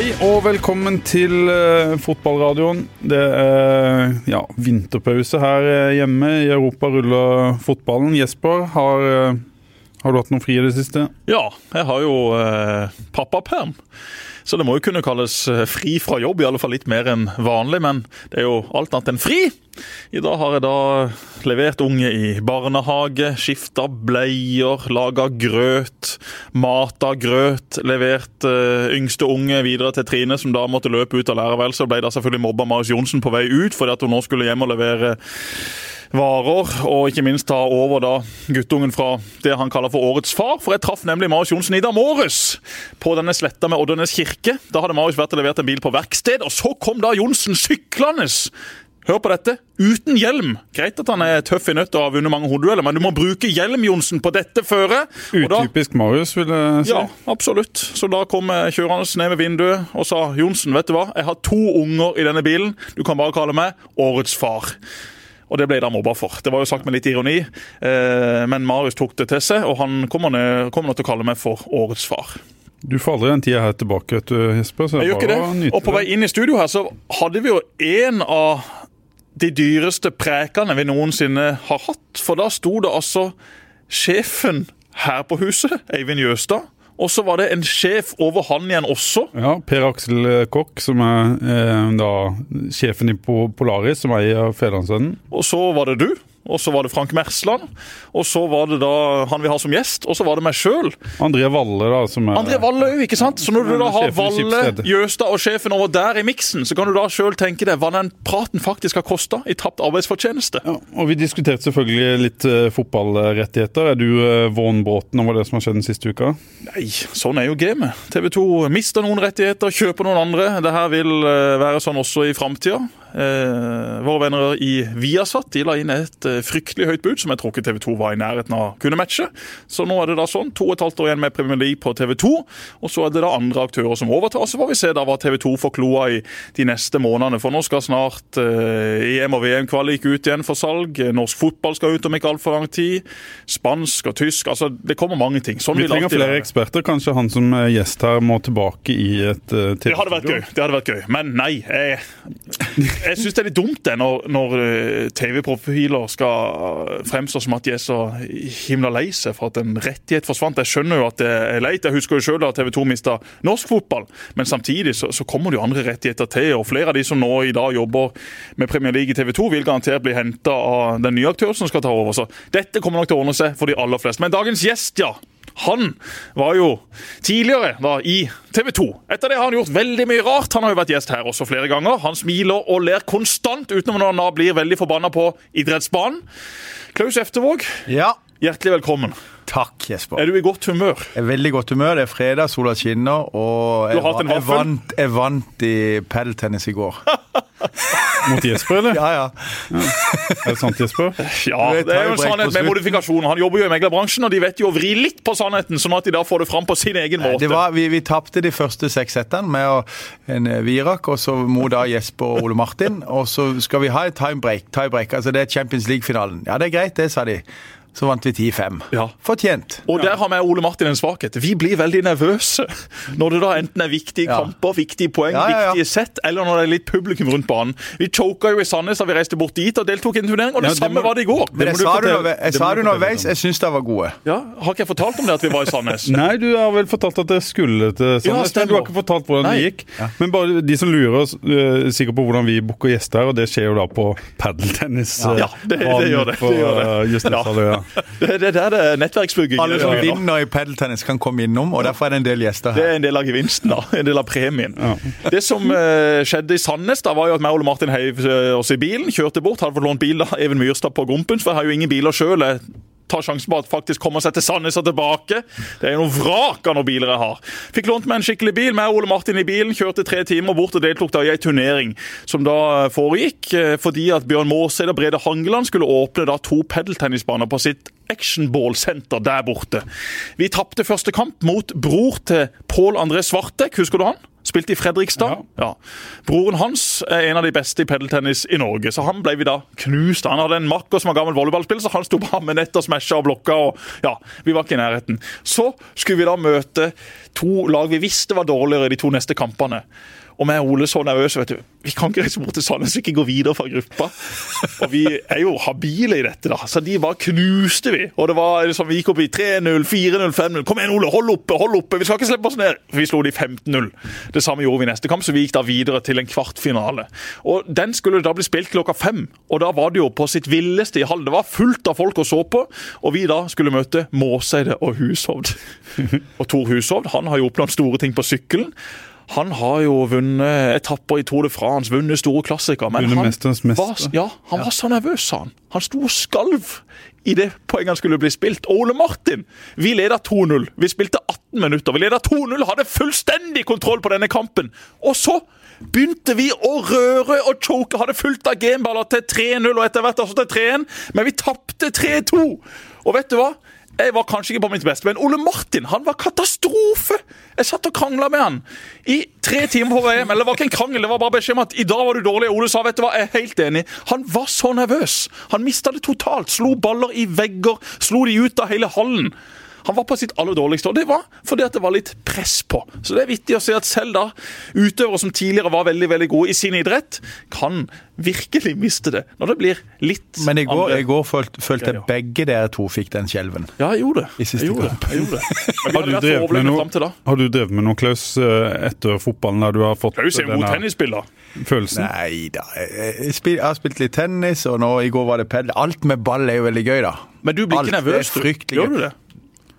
Hei og velkommen til eh, fotballradioen. Det er ja, vinterpause her eh, hjemme. I Europa ruller fotballen. Jesper, har, eh, har du hatt noen fri i det siste? Ja, jeg har jo eh, pappaperm. Så det må jo kunne kalles eh, fri fra jobb, i alle fall litt mer enn vanlig. Men det er jo alt annet enn fri. I dag har jeg da levert unge i barnehage, skifta bleier, laga grøt, mata grøt. Levert eh, yngste unge videre til Trine, som da måtte løpe ut av lærerværelset. Ble da selvfølgelig mobba Marius Johnsen på vei ut fordi at hun nå skulle hjem og levere varer, og ikke minst ta over da guttungen fra det han kaller for årets far. For jeg traff nemlig Marius Johnsen i dag morges på denne sletta med Oddernes kirke. Da hadde Marius vært og levert en bil på verksted, og så kom da Johnsen syklende Hør på dette. Uten hjelm. Greit at han er tøff i nøtt og har vunnet mange hodedueller, men du må bruke hjelm, Johnsen, på dette føret. Utypisk Marius, vil jeg si. Ja, absolutt. Så da kom jeg kjørende ned ved vinduet og sa Johnsen, vet du hva, jeg har to unger i denne bilen. Du kan bare kalle meg årets far. Og det ble da mobba for. Det var jo sagt med litt ironi, eh, men Marius tok det til seg, og han kommer nå til å kalle meg for årets far. Du får aldri den tida her tilbake, vet du, Jesper. jeg gjør ikke det. Og på vei inn i studio her så hadde vi jo en av de dyreste prekene vi noensinne har hatt. For da sto det altså sjefen her på huset, Eivind Jøstad. Og så var det en sjef over han igjen også. Ja, Per Aksel Kokk, som er eh, da sjefen i Polaris, som eier Fedrelandsvennen. Og så var det du og så var det Frank Mersland, og så var det da han vi har som gjest, og så var det meg sjøl. André Valle, da. som er... André Valle òg, ikke sant? Så når du da har Valle, Jøstad og sjefen over der i miksen, så kan du da sjøl tenke deg hva den praten faktisk har kosta i tapt arbeidsfortjeneste. Ja, og vi diskuterte selvfølgelig litt uh, fotballrettigheter. Er du uh, Vaughn Bråten over det som har skjedd den siste uka? Nei, sånn er jo gamet. TV 2 mister noen rettigheter, kjøper noen andre. Det her vil uh, være sånn også i framtida. Eh, våre venner i Viasat de la inn et eh, fryktelig høyt bud, som jeg tror ikke TV 2 var i nærheten av kunne matche. Så nå er det da sånn. To og et halvt år igjen med Premier League på TV 2. Og så er det da andre aktører som overtar. Så får vi se da hva TV 2 får kloa i de neste månedene. For nå skal snart eh, EM og VM-kvalik ut igjen for salg. Norsk fotball skal ut om ikke altfor lang tid. Spansk og tysk. Altså, det kommer mange ting. Sånn vi trenger flere være. eksperter. Kanskje han som er gjest her må tilbake i et uh, TV 2 Det hadde vært gøy. Det hadde vært gøy. Men nei. Jeg jeg syns det er litt dumt det når, når eh, TV-profiler skal fremstå som at de er så himla lei seg for at en rettighet forsvant. Jeg skjønner jo at det er leit. Jeg husker jo sjøl da TV 2 mista norsk fotball, men samtidig så, så, kommer det jo andre rettigheter til. og Flere av de som nå i dag jobber med Premier League i TV 2, vil garantert bli henta av den nye aktøren som skal ta over. Så dette kommer nok til å ordne seg for de aller fleste. Men dagens gjest, ja. Han var jo tidligere da i TV 2. Etter det har han gjort veldig mye rart. Han har jo vært gjest her også flere ganger. Han smiler og ler konstant utenom når han da blir veldig forbanna på idrettsbanen. Klaus Eftervåg, ja. hjertelig velkommen. Takk, Jesper. Er du i godt humør? Jeg er veldig godt humør. Det er fredag, sola skinner, og jeg, jeg, vant, jeg vant i padeltennis i går. Mot Jesper, eller? Ja, ja. ja. Er det sant, Jesper? Ja, det er jo en sannhet med modifikasjon. Han jobber jo i meglerbransjen, og de vet jo å vri litt på sannheten, sånn at de da får det fram på sin egen måte. Var, vi vi tapte de første seks settene med en eh, Virak, og så må da Jesper og Ole Martin. Og så skal vi ha et timebreak. Tie altså det er Champions League-finalen. Ja, det er greit, det, sa de så vant vi 10-5. Ja. Fortjent. Og der har vi Ole Martin en svakhet. Vi blir veldig nervøse når det da enten er viktige ja. kamper, viktige poeng, ja, viktige sett, eller når det er litt publikum rundt banen. Vi choka jo i Sandnes da vi reiste bort dit og deltok i en turnering, og det, det samme må, var det i går. Det jeg sa det jeg det underveis, jeg syns de var gode. Ja, Har ikke jeg fortalt om det at vi var i Sandnes? Nei, du har vel fortalt at jeg skulle til Sandnes. du har ikke fortalt hvordan Nei. det gikk. Men bare de som lurer, uh, sikkert på hvordan vi booker gjester og det skjer jo da på padeltennis. Ja, det, det, gjør det. På, det, gjør det. Uh, det, det der det er nettverksbygging. Alle som vinner i padeltennis, kan komme innom, og derfor er det en del gjester her. Det er en del av gevinsten, da. En del av premien. Ja. Det som uh, skjedde i Sandnes, da var jo at meg og Martin heiv uh, oss i bilen, kjørte bort, hadde fått lånt bil da, Even Myrstad på Gompens, for jeg har jo ingen biler sjøl tar sjansen på at faktisk kommer seg til Sandnes og tilbake. Det er jo noen vrak av noen biler jeg har. Fikk lånt meg en skikkelig bil. Med Ole Martin i bilen. Kjørte tre timer bort og deltok da i ei turnering som da foregikk eh, fordi at Bjørn Maaseid og Brede Hangeland skulle åpne da to pedeltennisbaner på sitt Actionball-senter der borte. Vi tapte første kamp mot bror til Pål André Svartek, husker du han? Spilte i Fredrikstad. Ja. Broren hans er en av de beste i pedeltennis i Norge, så han ble vi da knust. Han hadde en makker som var gammel volleyballspiller, så han sto bare med nett og smasha og blokka. og ja, Vi var ikke i nærheten. Så skulle vi da møte to lag vi visste var dårligere i de to neste kampene. Og vi er Ole så nervøse, vet du. Vi kan ikke reise bort til Sandnes og ikke gå videre fra gruppa. Og vi er jo habile i dette, da. Så de bare knuste vi. Og det var liksom, vi gikk opp i 3-0, 4-0, 5-0. Kom igjen, Ole, hold oppe, hold oppe! Vi skal ikke slippe oss ned! Vi slo de 15-0. Det samme gjorde vi i neste kamp, så vi gikk da videre til en kvartfinale. Og den skulle da bli spilt klokka fem. Og da var det jo på sitt villeste i hallen. Det var fullt av folk å så på. Og vi da skulle møte Måseide og Hushovd. Og Tor Hushovd han har jo oppnådd store ting på sykkelen. Han har jo vunnet etapper i Tour de France, vunnet store klassikere. Men han mester. var, ja, han var så nervøs, sa han. Han sto og skalv i det poenget skulle bli spilt. Ole Martin, vi leda 2-0. Vi spilte 18 minutter. Vi leda 2-0, hadde fullstendig kontroll på denne kampen. Og så begynte vi å røre og choke. Hadde fulgt av gameballer til 3-0 og etter hvert også til 3-1, men vi tapte 3-2. Og vet du hva? Jeg var kanskje ikke på mitt beste, men Ole Martin han var katastrofe! Jeg satt og krangla med han i tre timer på VM. Eller det var ikke en krangel, det var bare beskjed om at i dag var du dårlig. Ole sa vet du hva, jeg er helt enig. Han var så nervøs. Han mista det totalt. Slo baller i vegger, slo de ut av hele hallen. Han var på sitt aller dårligste, og det var fordi at det var litt press på. Så det er vittig å se at selv da utøvere som tidligere var veldig veldig gode i sin idrett, kan virkelig miste det når det blir litt Men i går, andre i går følte, følte jeg greier. begge dere to fikk den skjelven. Ja, jeg gjorde det. I siste jeg gjorde det. Jeg gjorde det. Men Har du, noe, har du drevet med noe, Klaus, eh, etter fotballen, der du har fått Klaus er jo god tennisspiller. følelsen? Nei da. Jeg, jeg, spil, jeg har spilt litt tennis, og nå i går var det padel. Alt med ball er jo veldig gøy, da. Men du blir ikke er nervøs, Gjør du det?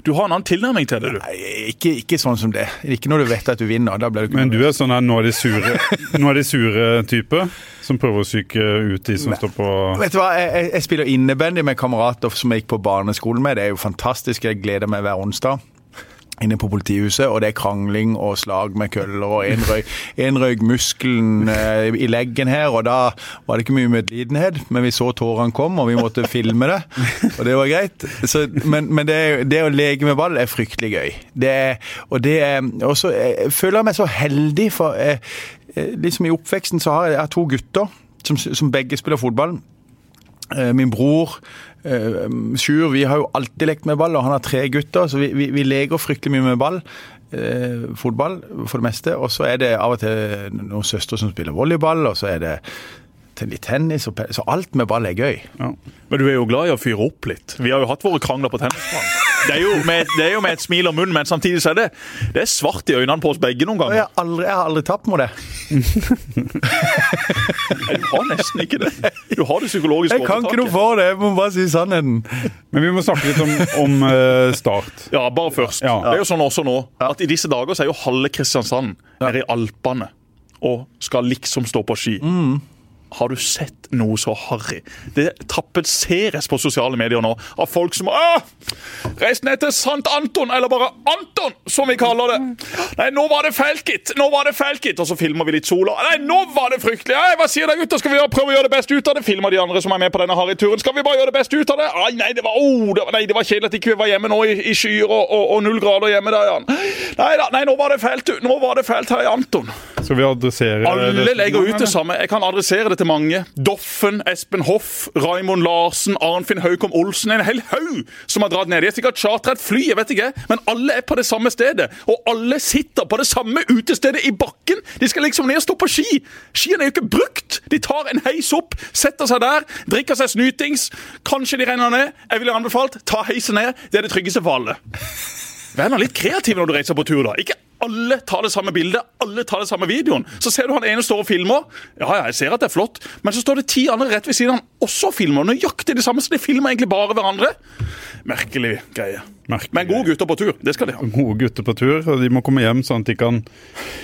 Du har en annen tilnærming til det, du. Nei, Ikke, ikke sånn som det. Ikke når du vet at du vinner. Da blir du ikke Men du er sånn her nå er de sure, nå er de sure type, som prøver å psyke ut de som står på Vet du hva, jeg, jeg- jeg spiller innebandy med kamerater som jeg gikk på barneskolen med. Det er jo fantastisk. Jeg gleder meg hver onsdag. Inne på politihuset, og det er krangling og slag med køller, og en røyk, en røyk muskelen eh, i leggen her, og da var det ikke mye medlidenhet, men vi så tårene kom, og vi måtte filme det, og det var greit. Så, men men det, det å leke med ball er fryktelig gøy. Det og det også, Jeg føler meg så heldig, for eh, eh, liksom i oppveksten så har jeg, jeg har to gutter som, som begge spiller fotball. Eh, Min bror eh, Sjur, vi har jo alltid lekt med ball, og han har tre gutter, så vi, vi, vi leker fryktelig mye med ball. Eh, fotball for det meste. Og så er det av og til noen søstre som spiller volleyball, og så er det litt tennis. Og, så alt med ball er gøy. ja. Men du er jo glad i å fyre opp litt. Vi har jo hatt våre krangler på tennisbanen. Det er jo med, det er jo med et smil om munnen, men samtidig så er det, det er svart i øynene på oss begge noen ganger. jeg har aldri, jeg har aldri tapt mot det. Nei, Du har nesten ikke det. Du har det psykologiske Jeg kan ikke noe overtaket. for det, jeg må bare si sannheten. Men vi må snakke litt om, om eh, Start. Ja, bare først. Ja. Det er jo sånn også nå at i disse dager så er jo halve Kristiansand nede i Alpene og skal liksom stå på ski. Har du sett noe så harry? Det tapetseres på sosiale medier nå av folk som! Reis ned til Sant Anton, eller bare Anton, som vi kaller det. Nei, nå var det fælt, gitt. Nå var det fælt, gitt. Og så filmer vi litt sola. Nei, nå var det fryktelig. Nei, hva sier dere, gutter? Skal vi prøve å gjøre det beste ut av det? Filmer de andre som er med på denne harryturen. Skal vi bare gjøre det beste ut av det? Ai, nei, det var, oh, det nei, det var kjedelig at ikke vi var hjemme nå i, i skyer og, og, og null grader hjemme der, Jan. Nei da, nei, nå var det fælt. Nå var det fælt her i Anton. Skal vi adressere Alle legger ut det samme. Jeg kan adressere det til mange. Doffen, Espen Hoff, Raimond Larsen, Arnfinn Haukom Olsen. En hel haug som har dratt ned. De har sikkert chartra et fly, jeg vet ikke, men alle er på det samme stedet. Og alle sitter på det samme utestedet i bakken. De skal liksom ned og stå på ski. Skiene er jo ikke brukt. De tar en heis opp, setter seg der, drikker seg snytings. Kanskje de renner ned. Jeg ville anbefalt ta heisen ned. Det er det tryggeste for alle. Vær nå litt kreativ når du reiser på tur, da. Ikke alle tar det samme bildet, alle tar det samme videoen. Så ser du han ene står og filmer. Ja, ja, jeg ser at det er flott. Men så står det ti andre rett ved siden av han også og filmer. Nøyaktig det samme, så de filmer egentlig bare hverandre. Merkelig greie. Merkelig Men gode gutter på tur, det skal de ha. Gode gutter på tur, og de må komme hjem sånn at de kan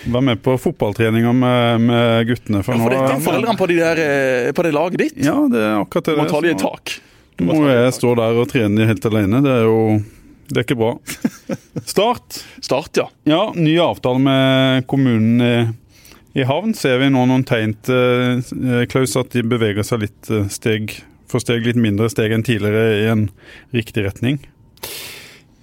være med på fotballtreninger med, med guttene. For, For dette er foreldrene på, de der, eh, på det laget ditt. Ja, det er akkurat det. Du må ta de i tak. Du må jeg stå der og trene helt alene. Det er jo det er ikke bra. Start. Start, ja. Ja, ny avtale med kommunen i, havn. Ser vi nå noen tegn til, eh, Klaus, at de beveger seg litt eh, steg for steg, litt mindre steg enn tidligere i en riktig retning?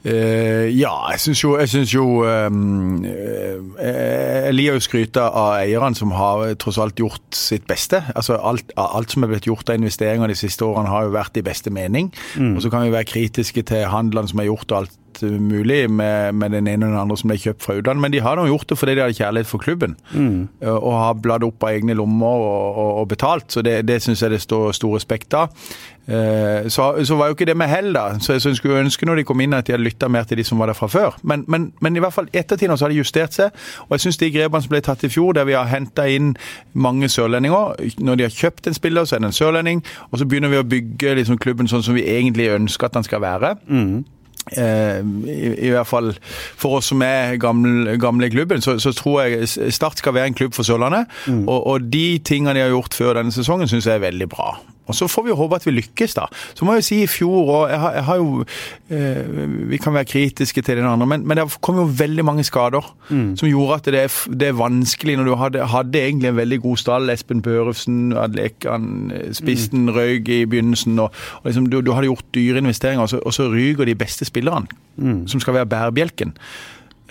Uh, ja, jeg syns jo, jeg synes jo um, Jeg liker å skryte av eierne som har tross alt gjort sitt beste. Altså alt, alt som er blitt gjort av investeringer de siste årene har jo vært i beste mening. Mm. Og så kan vi være kritiske til handlene som er gjort og alt mulig med, med, den ene og den andre som ble kjøpt fra utlandet, men de har nå gjort det fordi de hadde kjærlighet for klubben. Mm. Og har bladd opp av egne lommer og, og, og betalt, så det, det syns jeg det står stor respekt av. Eh, så, så, var jo ikke det med hell, da. Så jeg skulle ønske når de kom inn at de hadde lytta mer til de som var der fra før. Men, men, men i hvert fall ettertid så har de justert seg. Og jeg syns de grepene som ble tatt i fjor, der vi har henta inn mange sørlendinger Når de har kjøpt en spiller, så er det en sørlending. Og så begynner vi å bygge liksom, klubben sånn som vi egentlig ønsker at den skal være. Mm. Eh, i, i, hvert fall for oss som er gamle, gamle klubben, så, så, tror jeg Start skal være en klubb for Sørlandet. Mm. Og, og, de tingene de har gjort før denne sesongen, syns jeg er veldig bra. Og Så får vi håpe at vi lykkes, da. Så må jeg jo si i fjor og jeg har, jeg har jo eh, Vi kan være kritiske til den andre, men, men det kom jo veldig mange skader mm. som gjorde at det er, det er, vanskelig når du hadde, hadde egentlig en veldig god stall. Espen Børufsen, Adlekan, Spissen mm. røyk i begynnelsen. og, og liksom, du, du, hadde gjort dyre investeringer, og så, og så ryker de beste spillerne, mm. som skal være bærebjelken.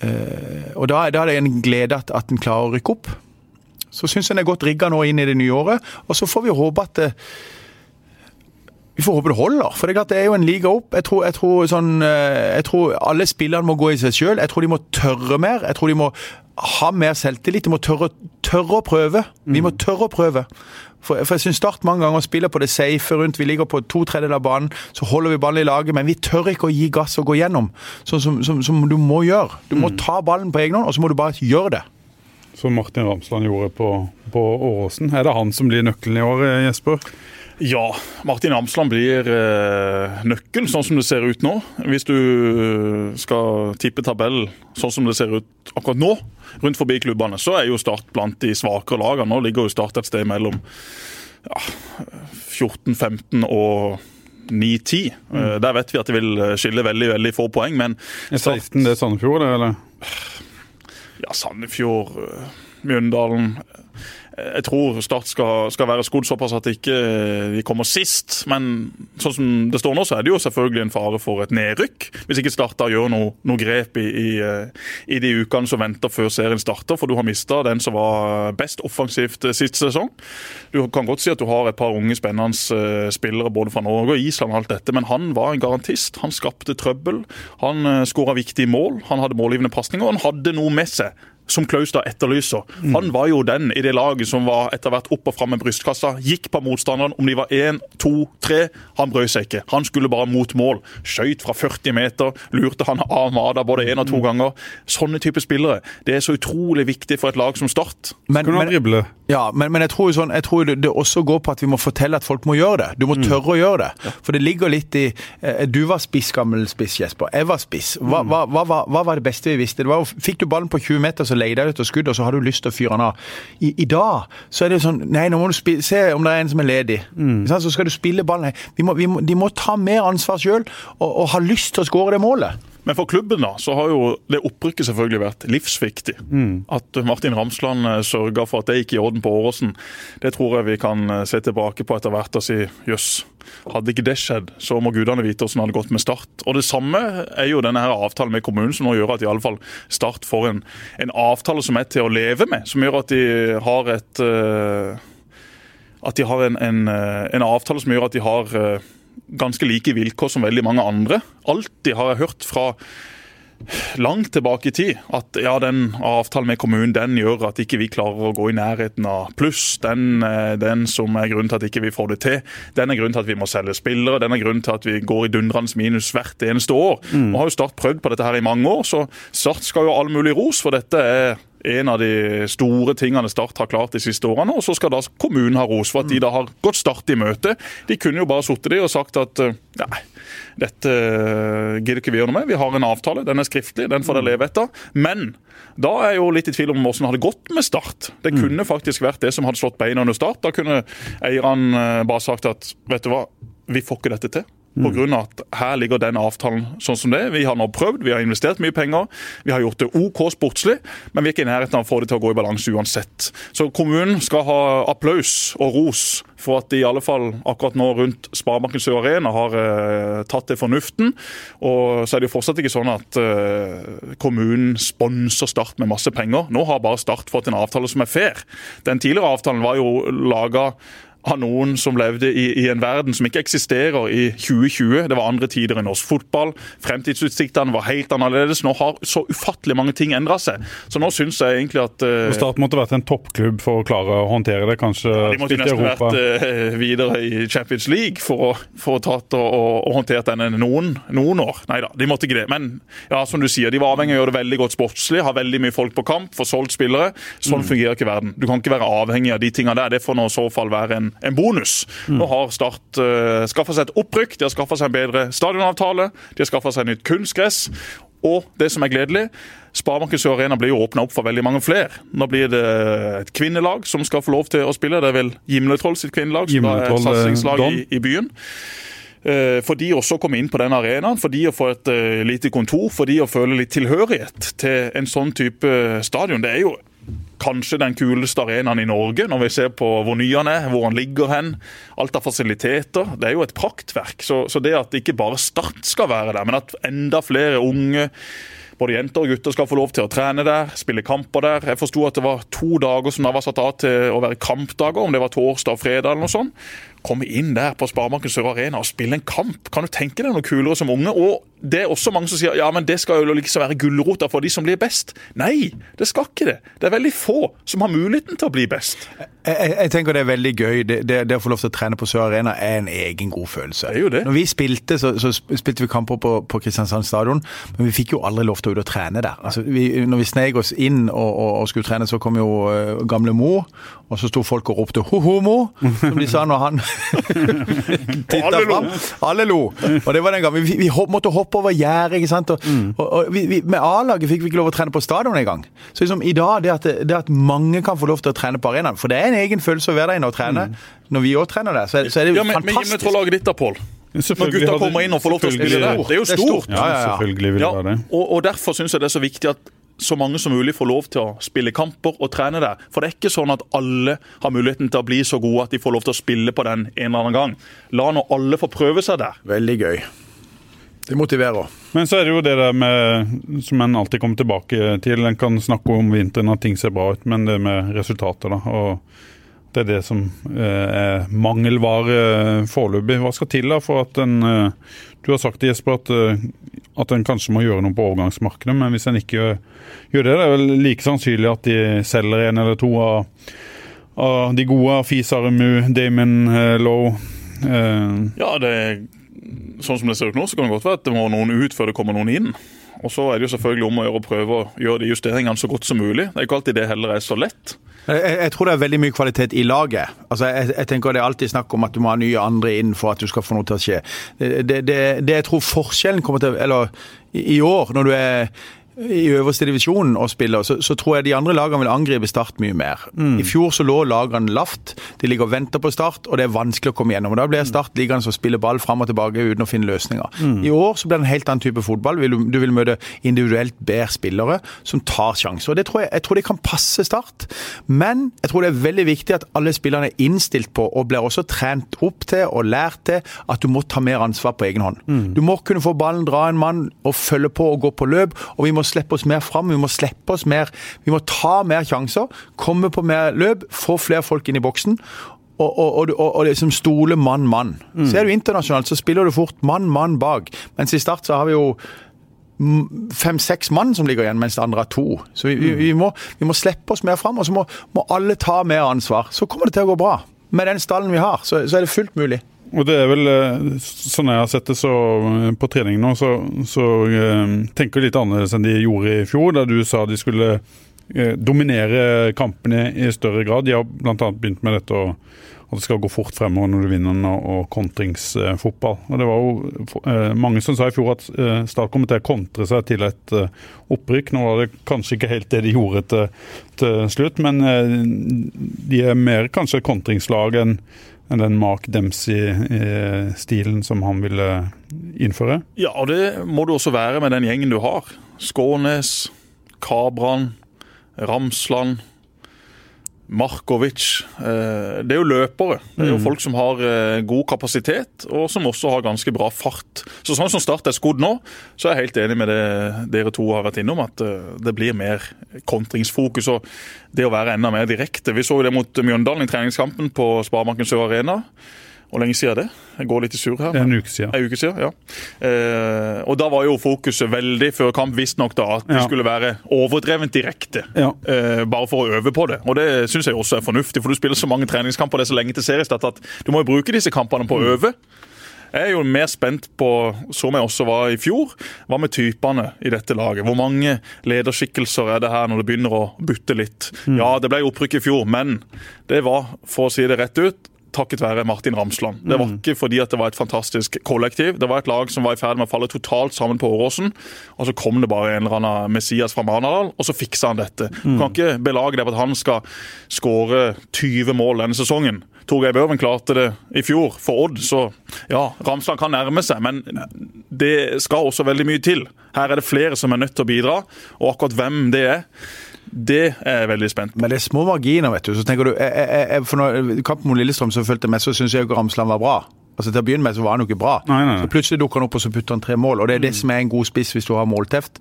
Eh, og da, da, er det en glede at, at en klarer å rykke opp. Så syns den er godt rigga nå inn i det nye året. Og så får vi håpe at det, vi får håpe det holder, for det er, er jo en liga opp. Jeg tror, jeg tror, sånn, eh, jeg tror alle spillerne må gå i seg sjøl. Jeg tror de må tørre mer. Jeg tror de må ha mer selvtillit. De må tørre, tørre å prøve. Vi må mm. tørre å prøve. For, for jeg syns Start mange ganger spiller på det safe rundt. Vi ligger på to tredjedeler av banen, så holder vi ballen i laget, men vi tør ikke å gi gass og gå gjennom. Sånn som, som, som, du må gjøre. Du må mm. ta ballen på egen hånd, og så må du bare gjøre det. Som Martin Ramsland gjorde på, på Åråsen. Er det han som blir nøkkelen i år, Jesper? Ja, Martin Amsland blir eh, nøkkelen, sånn som det ser ut nå. Hvis du eh, skal tippe tabellen sånn som det ser ut akkurat nå, rundt forbi klubbene, så er jo Start blant de svakere lagene. Nå ligger jo Start et sted mellom ja, 14-15 og 9-10. Mm. Eh, der vet vi at det vil skille veldig veldig få poeng, men Start... 16 det er Sandefjord, eller? Ja, Sandefjord, Mjøndalen jeg tror Start skal, skal være skodd såpass at ikke de ikke kommer sist. Men sånn som det står nå, så er det jo selvfølgelig en fare for et nedrykk. Hvis ikke Start da gjør noe, noe grep i, i, i, de ukene som venter før serien starter. For du har mista den som var best offensivt eh, sist sesong. Du kan godt si at du har et par unge, spennende eh, spillere både fra Norge og Island, og alt dette, men han var en garantist. Han skapte trøbbel. Han eh, skåra viktige mål. Han hadde målgivende pasninger, og han hadde noe med seg som Klaus da etterlyser. Mm. Han var jo den i det laget som var etter hvert opp og fram med brystkassa. Gikk på motstanderen om de var én, to, tre. Han brød seg ikke. Han skulle bare mot mål. Skøyt fra 40 meter. Lurte han av Mada både én og to mm. ganger. Sånne type spillere. Det er så utrolig viktig for et lag som Start. Men, men, ja, men, men, jeg tror, sånn, jeg tror det, det, også går på at vi må fortelle at folk må gjøre det. Du må mm. tørre å gjøre det. For det ligger litt i eh, Du var spiss, gammel spiss, Jesper. Jeg var spiss. Hva, mm. hva, hva, hva, var det beste vi visste? Det var, fikk du ballen på 20 meter, så leide deg ut og skudd, og så har du lyst til å fyre den av. I, I, dag så er det sånn Nei, nå må du spille, se om det er en som er ledig. Mm. Så skal du spille ballen. Vi må, vi må, de må ta mer ansvar sjøl og, og ha lyst til å skåre det målet. Men for klubben da, så har jo det opprykket selvfølgelig vært livsviktig. Mm. At Martin Ramsland eh, sørga for at det gikk i orden på Åråsen, det tror jeg vi kan eh, se tilbake på etter hvert og si jøss. Hadde ikke det skjedd, så må gudene vite hvordan det hadde gått med Start. Og Det samme er jo denne her avtalen med kommunen, som nå gjør at i alle fall Start får en, en avtale som er til å leve med. Som gjør at de har et uh, At de har en, en, en, avtale som gjør at de har uh, ganske like vilkår som veldig mange andre. Alltid har jeg hørt fra langt tilbake i tid at ja, den avtalen med kommunen den gjør at ikke vi klarer å gå i nærheten av pluss. Den, eh, den som er grunnen til at ikke vi får det til. Den er grunnen til at vi må selge spillere. Den er grunnen til at vi går i dundrende minus hvert eneste år. Mm. Nå har jo Start prøvd på dette her i mange år, så Start skal jo ha all mulig ros, for dette er en av de store tingene Start har klart de siste årene. Og så skal da kommunen ha ros for at de da har gått Start i møte. De kunne jo bare sittet og sagt at eh, nei, dette eh, gidder ikke vi gjøre noe med. Vi har en avtale, den er skriftlig, den får dere leve etter. Men da er jeg jo litt i tvil om hvordan det hadde gått med Start. Det mm. kunne faktisk vært det som hadde slått beina under Start. Da kunne eierne eh, bare sagt at vet du hva, vi får ikke dette til. På grunn av at her ligger den avtalen sånn som det er. Vi har nå prøvd, vi har investert mye penger. Vi har gjort det OK sportslig, men vi er ikke i nærheten av å få det til å gå i balanse uansett. Så kommunen skal ha applaus og ros for at de i alle fall akkurat nå rundt Sparebanken Sør Arena har eh, tatt det fornuften. Og så er det jo fortsatt ikke sånn at eh, kommunen sponser Start med masse penger. Nå har bare Start fått en avtale som er fair. Den tidligere avtalen var jo laga av noen som levde i, i, en verden som ikke eksisterer i 2020. Det var andre tider i norsk fotball. Fremtidsutsiktene var helt annerledes. Nå har så ufattelig mange ting endra seg. Så nå syns jeg egentlig at uh, Start måtte vært en toppklubb for å klare å håndtere det, kanskje? Ja, de måtte nesten vært uh, videre i Champions League for å, for å tatt og, og, håndtert denne noen, noen år. Nei da, de måtte ikke det. Men ja, som du sier, de var avhengig av å gjøre det veldig godt sportslig, ha veldig mye folk på kamp, få solgt spillere. Sånn mm. fungerer ikke verden. Du kan ikke være avhengig av de tingene der. Det får nå i så fall være en en bonus. Mm. Nå har Start uh, eh, skaffa seg et opprykk, de har skaffa seg en bedre stadionavtale, de har skaffa seg nytt kunstgress. Og det som er gledelig, Sparebanken Sør Arena blir jo åpna opp for veldig mange flere. Nå blir det et kvinnelag som skal få lov til å spille. Det er vel Gimletroll sitt kvinnelag, som er et satsingslag i, i byen. Eh, for de også å komme inn på den arenaen, for de å få et lite kontor, for de å føle litt tilhørighet til en sånn type stadion. Det er jo kanskje den kuleste arenaen i Norge, når vi ser på hvor ny han er, hvor han ligger hen. Alt av fasiliteter. Det er jo et praktverk. Så, så det at ikke bare Start skal være der, men at enda flere unge både jenter og gutter skal få lov til å trene der, spille kamper der. Jeg forsto at det var to dager som da var satt av til å være kampdager, om det var torsdag og fredag eller noe sånt. Komme inn der på Sparebanken Sør Arena og spille en kamp. Kan du tenke deg noe kulere som unge? Og det er også mange som sier ja, men det skal jo liksom være gulrota for de som blir best. Nei, det skal ikke det. Det er veldig få som har muligheten til å bli best. Jeg, jeg tenker det er veldig gøy. Det, det, det, å få lov til å trene på Sør Arena er en egen god følelse. Det er jo det. Når vi spilte, så, så spilte vi kamper på, på, Kristiansand stadion, men vi fikk jo aldri lov til å ut og trene der. Altså, vi, når vi sneg oss inn og, og, og, skulle trene, så kom jo uh, gamle mor, og så sto folk og ropte 'ho-ho-mo', som de sa når han titta fram. Alle lo. Og det var den gangen. Vi, vi, hopp, måtte hoppe over gjerdet. ikke sant? Og, mm. og, og vi, vi, med A-laget fikk vi ikke lov å trene på stadion engang. Så liksom, i dag, det at, det at, mange kan få lov til å trene på arenaen For det er en egen følelse å være der inne og trene. Mm. Når vi òg trener der, så, så, er det ja, men, fantastisk. Men laget ditt da, Pål. Når gutta kommer inn og får lov til å spille der. Det er jo stort. Ja, ja, ja. Selvfølgelig vil det være det. Og, og derfor syns jeg det er så viktig at så mange som mulig får lov til å spille kamper og trene der. For det er ikke sånn at alle har muligheten til å bli så gode at de får lov til å spille på den en eller annen gang. La nå alle få prøve seg der. Veldig gøy. Det motiverer. Men så er det jo det der med, som en alltid kommer tilbake til. En kan snakke om vinteren at ting ser bra ut, men det med resultater, da. Og det er det som eh, er mangelvare foreløpig. Hva skal til da for at en eh, Du har sagt Jesper, at, eh, at en kanskje må gjøre noe på overgangsmarkedet, men hvis en ikke gjør, det, det er vel like sannsynlig at de selger en eller to av, av de gode. Fisarumu, Damon Lowe. Ja, det sånn som det ser ut nå, så kan det godt være at det må noen ut før det kommer noen inn. Og så er det jo selvfølgelig om å gjøre å prøve å gjøre de justeringene så godt som mulig. Det er ikke alltid det heller er så lett. Jeg, jeg, tror det er veldig mye kvalitet i laget. Altså, jeg, jeg, tenker Det er alltid snakk om at du må ha nye andre inn for at du skal få noe til å skje. Det, det, det, jeg tror forskjellen kommer til Eller i år, når du er i øverste divisjon og spiller, så, så, tror jeg de andre lagene vil angripe Start mye mer. Mm. I fjor så lå lagene lavt. De ligger og venter på Start, og det er vanskelig å komme gjennom. og Da blir Start liggende og spille ball fram og tilbake uten å finne løsninger. Mm. I år så blir det en helt annen type fotball. Du vil møte individuelt bedre spillere som tar sjanser. og det tror jeg, jeg tror det kan passe Start. Men jeg tror det er veldig viktig at alle spillerne er innstilt på, og blir også trent opp til og lært til, at du må ta mer ansvar på egen hånd. Mm. Du må kunne få ballen, dra en mann og følge på og gå på løp. og vi må slippe oss mer fram, vi må slippe oss mer Vi må ta mer sjanser, komme på mer løp, få flere folk inn i boksen. Og, og, og, og liksom stole mann-mann. Mm. Ser du internasjonalt, så spiller du fort mann-mann bak. Mens i Start så har vi jo fem-seks mann som ligger igjen, mens det andre er to. Så vi, vi, vi, må, vi må, slippe oss mer fram, og så må, må, alle ta mer ansvar. Så kommer det til å gå bra. Med den stallen vi har, så, så er det fullt mulig. Og det er vel eh, sånn jeg har sett det så eh, på trening nå, så, så uh, tenker de litt annerledes enn de gjorde i fjor, da du sa de skulle dominere kampene i større grad. De har bl.a. begynt med dette at det skal gå fort fremover når du vinner og, og kontringsfotball. Og Det var jo mange som sa i fjor at Start kommer til å kontre seg til et opprykk. Nå var det kanskje ikke helt det de gjorde til, til slutt, men de er mer kanskje kontringslag enn den Mark Dempsey-stilen som han ville innføre. Ja, og det må du også være med den gjengen du har. Skånes, Kabran, Ramsland. Markovic. Eh, det er jo løpere. Det er jo folk som har eh, god kapasitet, og som også har ganske bra fart. Så Sånn som Start er skodd nå, så er jeg helt enig med det dere to har vært innom, at eh, det blir mer kontringsfokus og det å være enda mer direkte. Vi så jo det mot Mjøndalen i treningskampen på Sparebanken Sør Arena. Hvor lenge siden er det? Jeg går litt i sur her. Det er en uke siden. En uke siden, ja. Eh, og da var jo fokuset veldig før kamp visstnok da at det Ja. skulle være overdrevent direkte. Ja. Eh, bare for å øve på det. Og det syns jeg også er fornuftig, for du spiller så mange treningskamper det er så lenge til seriestart at du må jo bruke disse kampene på å øve. Jeg er jo mer spent på, som jeg også var i fjor, hva med typene i dette laget? Hvor mange lederskikkelser er det her når det begynner å butte litt? Ja, det ble opprykk i fjor, men det var, for å si det rett ut, takket være Martin Ramsland. Det var ikke fordi at det var et fantastisk kollektiv. Det var et lag som var i ferd med å falle totalt sammen på Åråsen. Og så kom det bare en eller annen Messias fra Manadal, og så fiksa han dette. Du kan ikke belage deg på at han skal skåre 20 mål denne sesongen. Torgeir Børven klarte det i fjor for Odd, så ja, Ramsland kan nærme seg. Men det skal også veldig mye til. Her er det flere som er nødt til å bidra, og akkurat hvem det er, det er jeg veldig spent på. Men det er små marginer, vet du. Så tenker du, jeg, jeg, jeg, for når Kampen mot Lillestrøm som fulgte med, så syns jeg Ramsland var bra. Altså Til å begynne med så var han jo ikke bra. Nei, nei, nei. Så Plutselig dukker han opp og så putter han tre mål. og Det er det som er en god spiss hvis du har målteft.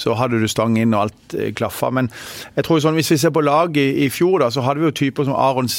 Så hadde du stang inn og alt eh, klaffa. Men jeg tror sånn, hvis vi ser på laget i, i fjor, da, så hadde vi jo typer som Arons,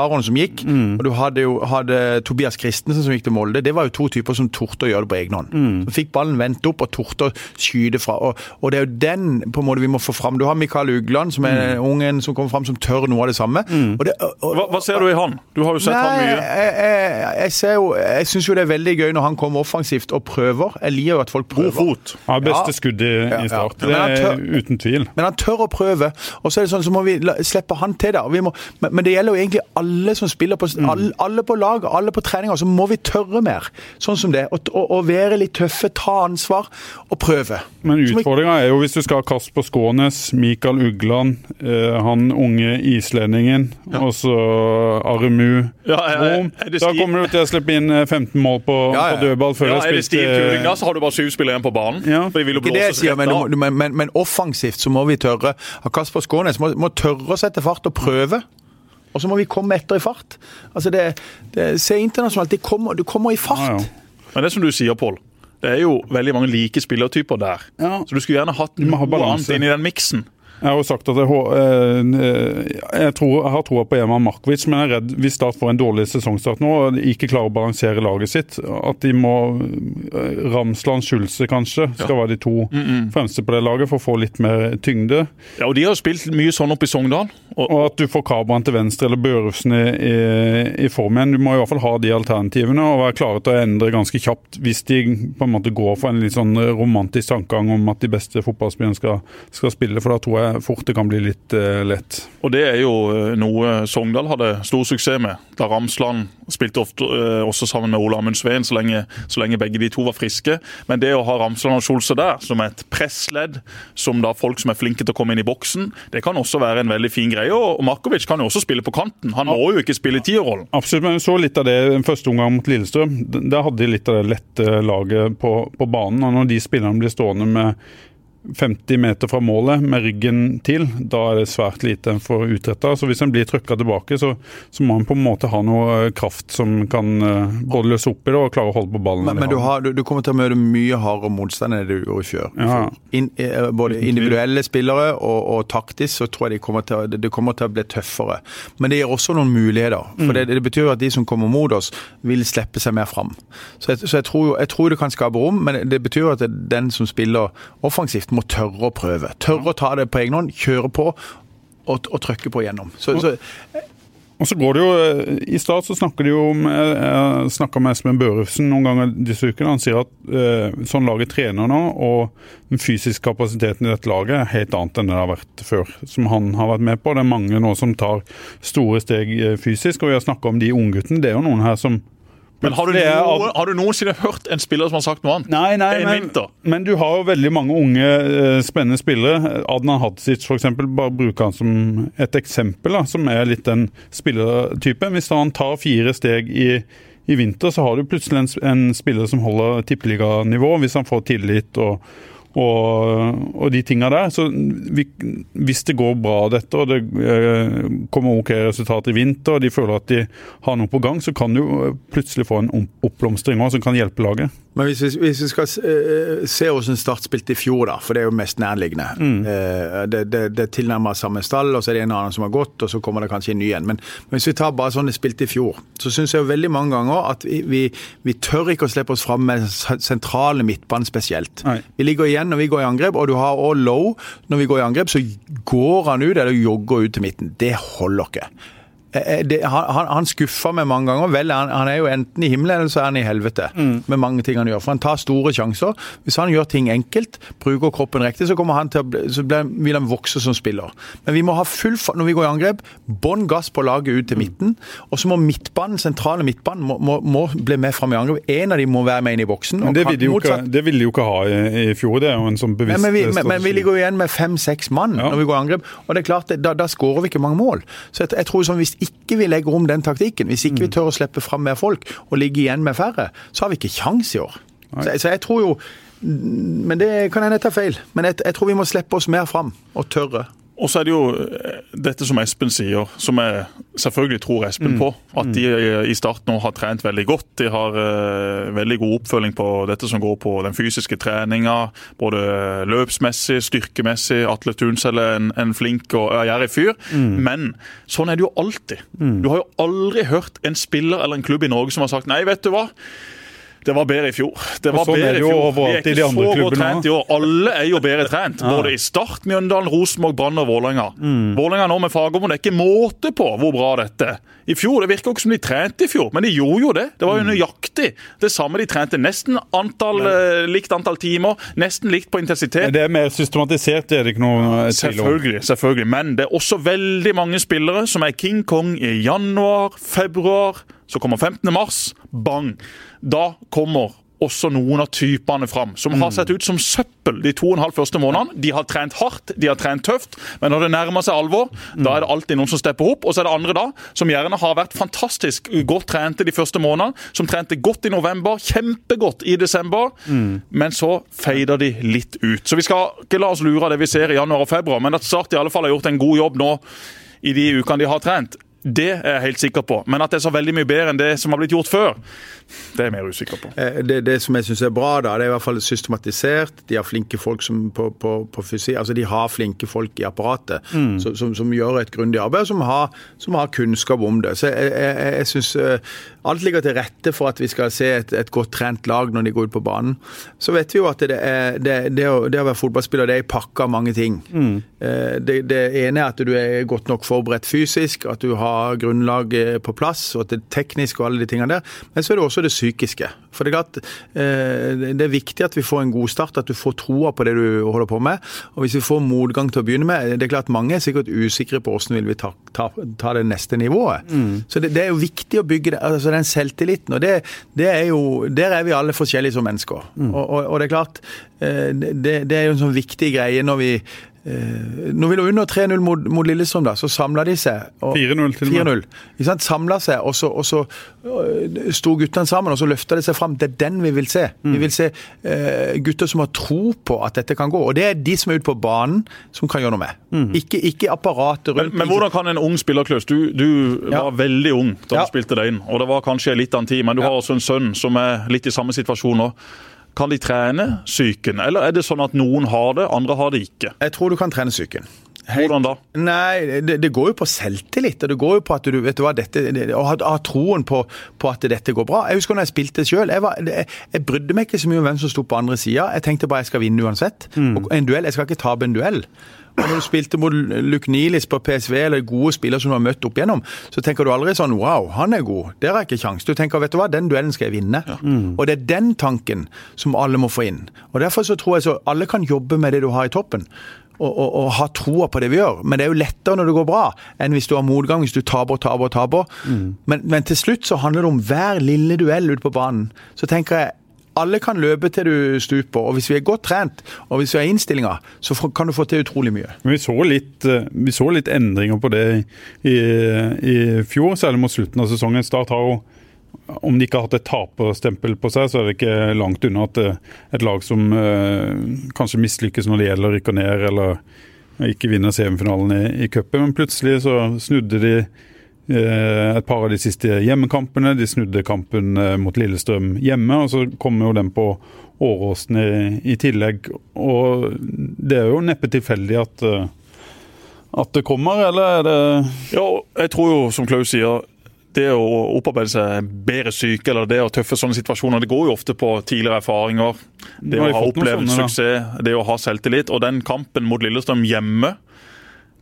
Aron som gikk. Og du hadde jo hadde Tobias Christensen som gikk til Molde. Det var jo to typer som torde å gjøre det på egen hånd. Som fikk ballen vendt opp og torde å skyte fra. Og, og det er jo den på en måte vi må få fram. Du har Mikael Ugland, som er ungen som kommer fram som tør noe av det samme. Og det, og, og, Hva, hva ser du i han? Du har jo sett han mye. jeg, jeg, jeg ser jo Jeg syns jo det er veldig gøy når han kommer offensivt og prøver. Jeg liker jo at folk prøver. God fot. Ja, beste skuddet i, Ja, ja. start. Det er tør- uten tvil. Men han tør å prøve, og så er det sånn, så må vi slippe han til. der. Vi må, men, det gjelder jo egentlig alle som spiller på Mm. alle, alle på lag, alle på treninger. Så må vi tørre mer. Sånn som det. Og være litt tøffe, ta ansvar og prøve. Men utfordringa er jo hvis du skal ha Kasper Skånes, Mikael Ugland, eh, han unge islendingen, og så Aremu Ja, ja, Da kommer du til å slippe inn eh, 15 mål på, Ja, ja. på dødball før Ja, du er det har Stiv eh, Kuling, da, så har du bare syv spillere igjen på banen. Ja. For de vil jo Ikke det blåses sier, rett men, av. du men, men, men offensivt så må vi tørre. Kasper Skånes må, må tørre å sette fart og prøve. Og så må vi komme etter i fart. Altså det, det, Se internasjonalt, det kommer, du kommer i fart. Ja, ja. Men det er som du sier, Pål. Det er jo veldig mange like spillertyper der. Ja. Så du skulle gjerne hatt noe annet inn i den miksen. Jeg har jo sagt at jeg, eh, jeg, tror, jeg har troa på Eman Markovic, men jeg er redd hvis Start får en dårlig sesongstart nå og ikke klarer å balansere laget sitt. At de må eh, Ramsland, Schulze kanskje, skal være de to fremste på det laget for å få litt mer tyngde. Ja, og De har spilt mye sånn oppe i Sogndal. Og, Og at du får Kabran til venstre eller Børufsen i, i, i form igjen. Du må i hvert fall ha de alternativene og være klare til å endre ganske kjapt hvis de på en måte går for en litt sånn romantisk tankegang om at de beste fotballspillerne skal, skal spille, for da tror jeg fort det kan bli litt uh, lett. og det er jo eh, noe Sogndal hadde stor suksess med. Da Ramsland spilte ofte uh, også sammen med Ole Amund Sveen så så lenge begge de to var friske. Men det å ha Ramsland og Skjolse der som et pressledd, som da folk som er flinke til å komme inn i boksen, det kan også være en veldig fin greie. Og Markovic kan jo også spille på kanten. Han må jo ikke spille tierrollen. Absolutt, men så litt av det første omgang mot Lillestrøm. Der hadde de litt av det lette laget på, på banen. og Når de spillerne blir stående med 50 meter fra målet med ryggen til, da er det svært lite en får utretta. Så hvis en blir trykka tilbake, så, så må en på en måte ha noe eh, kraft som kan eh, både løse opp i det og klare å holde på ballen. Men, men du, har, du, du kommer til å møte mye hardere motstand enn det du gjorde fjor. Ja. In, eh, både individuelle spillere og, og taktisk så tror jeg det kommer til, det, kommer til å bli tøffere. Men det gir også noen muligheter. For det, det betyr jo at de som kommer mot oss, vil slippe seg mer fram. Så, jeg, så jeg, tror, jeg tror det kan skape rom, men det betyr at den som spiller offensivt, må tørre å prøve. Tørre å ta det på egen hånd, kjøre på og, og trykke på igjennom. Så, så Og så går det jo, eh, I start så snakker de jo om Jeg, jeg snakka med Espen Børufsen noen ganger disse ukene. Han sier at eh, sånn laget trener nå, og den fysiske kapasiteten i dette laget er helt annet enn det har vært før. Som han har vært med på. Det er mange nå som tar store steg eh, fysisk. Og vi har snakka om de ungguttene. Det er jo noen her som Men har du, at- har du noensinne hørt en spiller som har sagt noe annet? Nei, nei, En men, vinter. men du har jo veldig mange unge, eh, spennende spillere. Adnan Hadzic eksempel, bare bruker han som et eksempel, da, som er litt den spillertypen. Hvis han tar fire steg i, i vinter, så har du plutselig en, en spiller som holder tippeliganivå, hvis han får tillit og, og, og de tinga der. Så vi, hvis det går bra dette, og det eh, kommer ok resultat i vinter, og de føler at de har noe på gang, så kan du plutselig få en oppblomstring òg, som kan hjelpe laget. Men hvis vi, hvis vi skal eh, se hvordan Start spilte i fjor, da, for det er jo mest nærliggende. Mm. det, det, det er tilnærmet samme stall, og så er det en annen som har gått, og så kommer det kanskje en ny en. Men, men hvis vi tar bare sånn det spilte i fjor, så syns jeg veldig mange ganger at vi, vi, vi tør ikke å slippe oss fram med sentrale midtbanen spesielt. Nei. Vi ligger igjen når vi går i angrep, og du har òg low når vi går i angrep, så går han ut eller jogger ut til midten. Det holder ikke. Eh, Det, han, han- skuffer meg mange ganger. Vel, han, han er jo enten i himmelen eller så er han i helvete med mange ting han gjør. For han tar store sjanser. Hvis han gjør ting enkelt, bruker kroppen riktig, så, kommer han til å så blir, vil han vokse som spiller. Men vi må ha full når vi går i angrep. Bånn gass på laget ut til midten. Og så må midtbanen, sentrale midtbanen må, må, må bli med fram i angrep. En av dem må være med inn i boksen. Men det ville de jo ikke, det vil de jo ikke ha i, i fjor. Det er jo en sånn bevisst men, vi, men, men vi ligger jo igjen med fem-seks mann Ja. når vi går i angrep. Og det er klart, da, da skårer vi ikke mange mål. Så jeg, jeg tror sånn, Hvis ikke vi legger om den taktikken, hvis ikke vi Mm. tør å slippe fram mer folk og ligge igjen med færre, så har vi ikke kjangs i år. Så, så jeg tror jo Men det kan hende jeg tar feil. Men jeg, jeg tror vi må slippe oss mer fram og tørre. Og så er det jo eh, dette som Espen sier, som jeg selvfølgelig tror Espen på. At de eh, i starten nå har trent veldig godt. De har uh, veldig god oppfølging på dette som går på den fysiske treninga. Både løpsmessig, styrkemessig. Atle Tunsel er en, en flink og ærgjerrig fyr. Men sånn er det jo alltid. Du har jo aldri hørt en spiller eller en klubb i Norge som har sagt nei, vet du hva. Det var bedre i fjor. Det var sånn bedre i fjor. Vi er ikke så godt trent i år. Alle er jo bedre trent. Både i Start, Mjøndalen, Rosenborg, Brann og Vålerenga. Vålerenga nå med Fagermo, det er ikke måte på hvor bra dette er. I fjor, Det virker ikke som de trente i fjor, men de gjorde jo det. Det var jo nøyaktig det samme. De trente nesten antall, eh, likt antall timer, nesten likt på intensitet. Men Det er mer systematisert, det er det ikke noe eh, tvil om. Selvfølgelig, selvfølgelig. Men det er også veldig mange spillere som er King Kong i januar, februar. Så kommer 15. mars. Bang! Da kommer også noen av typene fram, som har sett ut som søppel de to og en halv første månedene. De har trent hardt, de har trent tøft, men når det nærmer seg alvor, da er det alltid noen som stepper opp. Og så er det andre da, som gjerne har vært fantastisk godt trente de første månedene, som trente godt i november, kjempegodt i desember, men så feider de litt ut. Så vi skal ikke la oss lure av det vi ser i januar og februar, men at Start i alle fall har gjort en god jobb nå i de ukene de har trent, det er jeg helt sikker på. Men at det er så veldig mye bedre enn det som har blitt gjort før, det er jeg mer usikker på. Eh, Det, det som jeg syns er bra, da, det er i hvert fall systematisert. De har flinke folk som på, på, på fysi, altså de har flinke folk i apparatet som, som, som gjør et grundig arbeid, og som har, som har kunnskap om det. Så jeg, jeg, jeg syns alt ligger til rette for at vi skal se et, et godt trent lag når de går ut på banen. Så vet vi jo at det, er, det, det, å, det å være fotballspiller det er en pakke av mange ting. Mm. Det, det ene er at du er godt nok forberedt fysisk, at du har grunnlaget på plass, og at det er teknisk og alle de tingene der. Men så er det også det psykiske. For det er klart, eh, det er viktig at vi får en god start, at du får troa på det du holder på med. Og hvis vi får motgang til å begynne med, det er klart mange er sikkert usikre på hvordan vil vi ta, ta, ta det neste nivået. Så det, det er jo viktig å bygge altså den selvtilliten. Og det, det er jo, der er vi alle forskjellige som mennesker. Og, og, og det er klart, eh, det, det er jo en sånn viktig greie når vi Når vi lå under 3-0 mot, mot Lillestrøm, da, så samla de seg. 4-0 til og med. 4-0. Ikke sant? Samla seg, og så, og så øh, sto guttene sammen, og så løfta de seg fram. Det er den vi vil se. Mm. Vi vil se eh, gutter som har tro på at dette kan gå. Og det er de som er ute på banen, som kan gjøre noe med. Mm. Ikke, ikke apparatet rundt. men hvordan kan en ung spiller Klaus, Du, du Ja. var veldig ung da Ja. du spilte deg inn, og det var kanskje litt av en tid, men du har også en sønn som er litt i samme situasjon nå. Kan de trene psyken, eller er det sånn at noen har det, andre har det ikke? Jeg tror du kan trene psyken. Hvordan da? Nei, det, det går jo på selvtillit. og det går jo på at du vet du hva, dette, det, Å ha, ha troen på, på at dette går bra. Jeg husker når jeg spilte sjøl. Jeg, var- jeg, jeg brydde meg ikke så mye om hvem som sto på andre sida. Jeg tenkte bare jeg skal vinne uansett. Og en duell, Jeg skal ikke tape en duell. Og Når du spilte mot Luke Nilis på PSV, eller gode spillere som du har møtt opp igjennom, så tenker du aldri sånn Wow, han er god. Der har jeg ikke kjangs. Du tenker vet du hva, den duellen skal jeg vinne. Og det er den tanken som alle må få inn. Og Derfor så tror jeg så alle kan jobbe med det du har i toppen. og, og, og ha troa på det vi gjør. Men det er jo lettere når det går bra, enn hvis du har motgang, hvis du taper og taper og taper. Mm. Men, men til slutt så handler det om hver lille duell ute på banen. Så tenker jeg alle kan løpe til du stuper, og hvis vi er godt trent og hvis vi har innstillinga, så kan du få til utrolig mye. Men vi så litt, eh, vi så litt endringer på det i, i fjor, særlig mot slutten av sesongen. Start har jo, om de ikke har hatt et taperstempel på seg, så er det ikke langt unna at eh, et lag som eh, kanskje mislykkes når det gjelder å rykke ned, eller ikke vinner semifinalen i, i cupen. Men plutselig så snudde de et par av de siste hjemmekampene. De snudde kampen eh, mot Lillestrøm hjemme, og så kommer jo den på Åråsen i, i tillegg. Og det er jo neppe tilfeldig at, eh, at det kommer, eller er det Ja, jeg tror jo, som Klaus sier, det å opparbeide seg bedre syke eller det å tøffe sånne situasjoner, det går jo ofte på tidligere erfaringer. Det å ha opplevd suksess, det å ha selvtillit. Og den kampen mot Lillestrøm hjemme,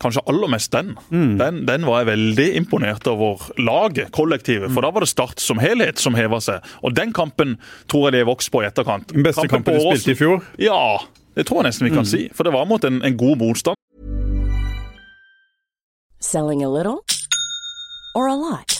kanskje aller mest den, Mm. den, den var jeg veldig imponert over laget, kollektivet. For da var det Start som helhet som heva seg. Og den kampen tror jeg de har vokst på i etterkant. den beste kampen kampen de spilte i fjor? Ja, det tror jeg nesten vi kan si. For det var mot en, en god motstand. Selling a little or a lot?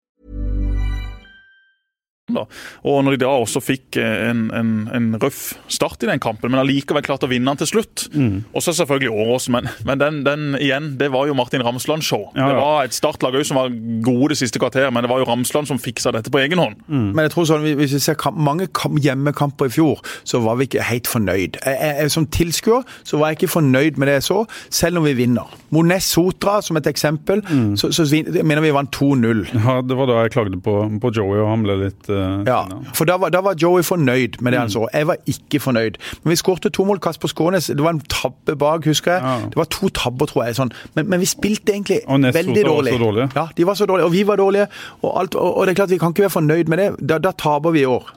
Da. Og når de da også fikk eh, en, en, en røff start i den kampen, men allikevel klarte å vinne den til slutt. Mm. Og så selvfølgelig Årås, men, men den, den igjen, det var jo Martin Ramsland show. Ja, ja. Det var et startlag som var gode det siste kvarteret, men det var jo Ramsland som fiksa dette på egen hånd. Men jeg tror sånn, hvis vi ser kamp, mange kamp, hjemmekamper i fjor, så var vi ikke helt fornøyd. Jeg, jeg, jeg, som tilskuer så var jeg ikke fornøyd med det jeg så, selv om vi vinner. Mones Sotra som et eksempel, så, så mener vi vant 2-0. Ja, det var da jeg klagde på, på Joey, og han ble litt eh, Ja, for da var, da var Joey fornøyd med det han så. Jeg var ikke fornøyd. Men vi skårte to mål Kasper Skånes. Det var en tabbe bak, husker jeg. Ja. Det var to tabber, tror jeg. Sånn. Men, men vi spilte egentlig veldig dårlig. så dårlige. Ja, de var så dårlige, og vi var dårlige. Og, alt, og, og det er klart, vi kan ikke være fornøyd med det. Da, da taper vi i år.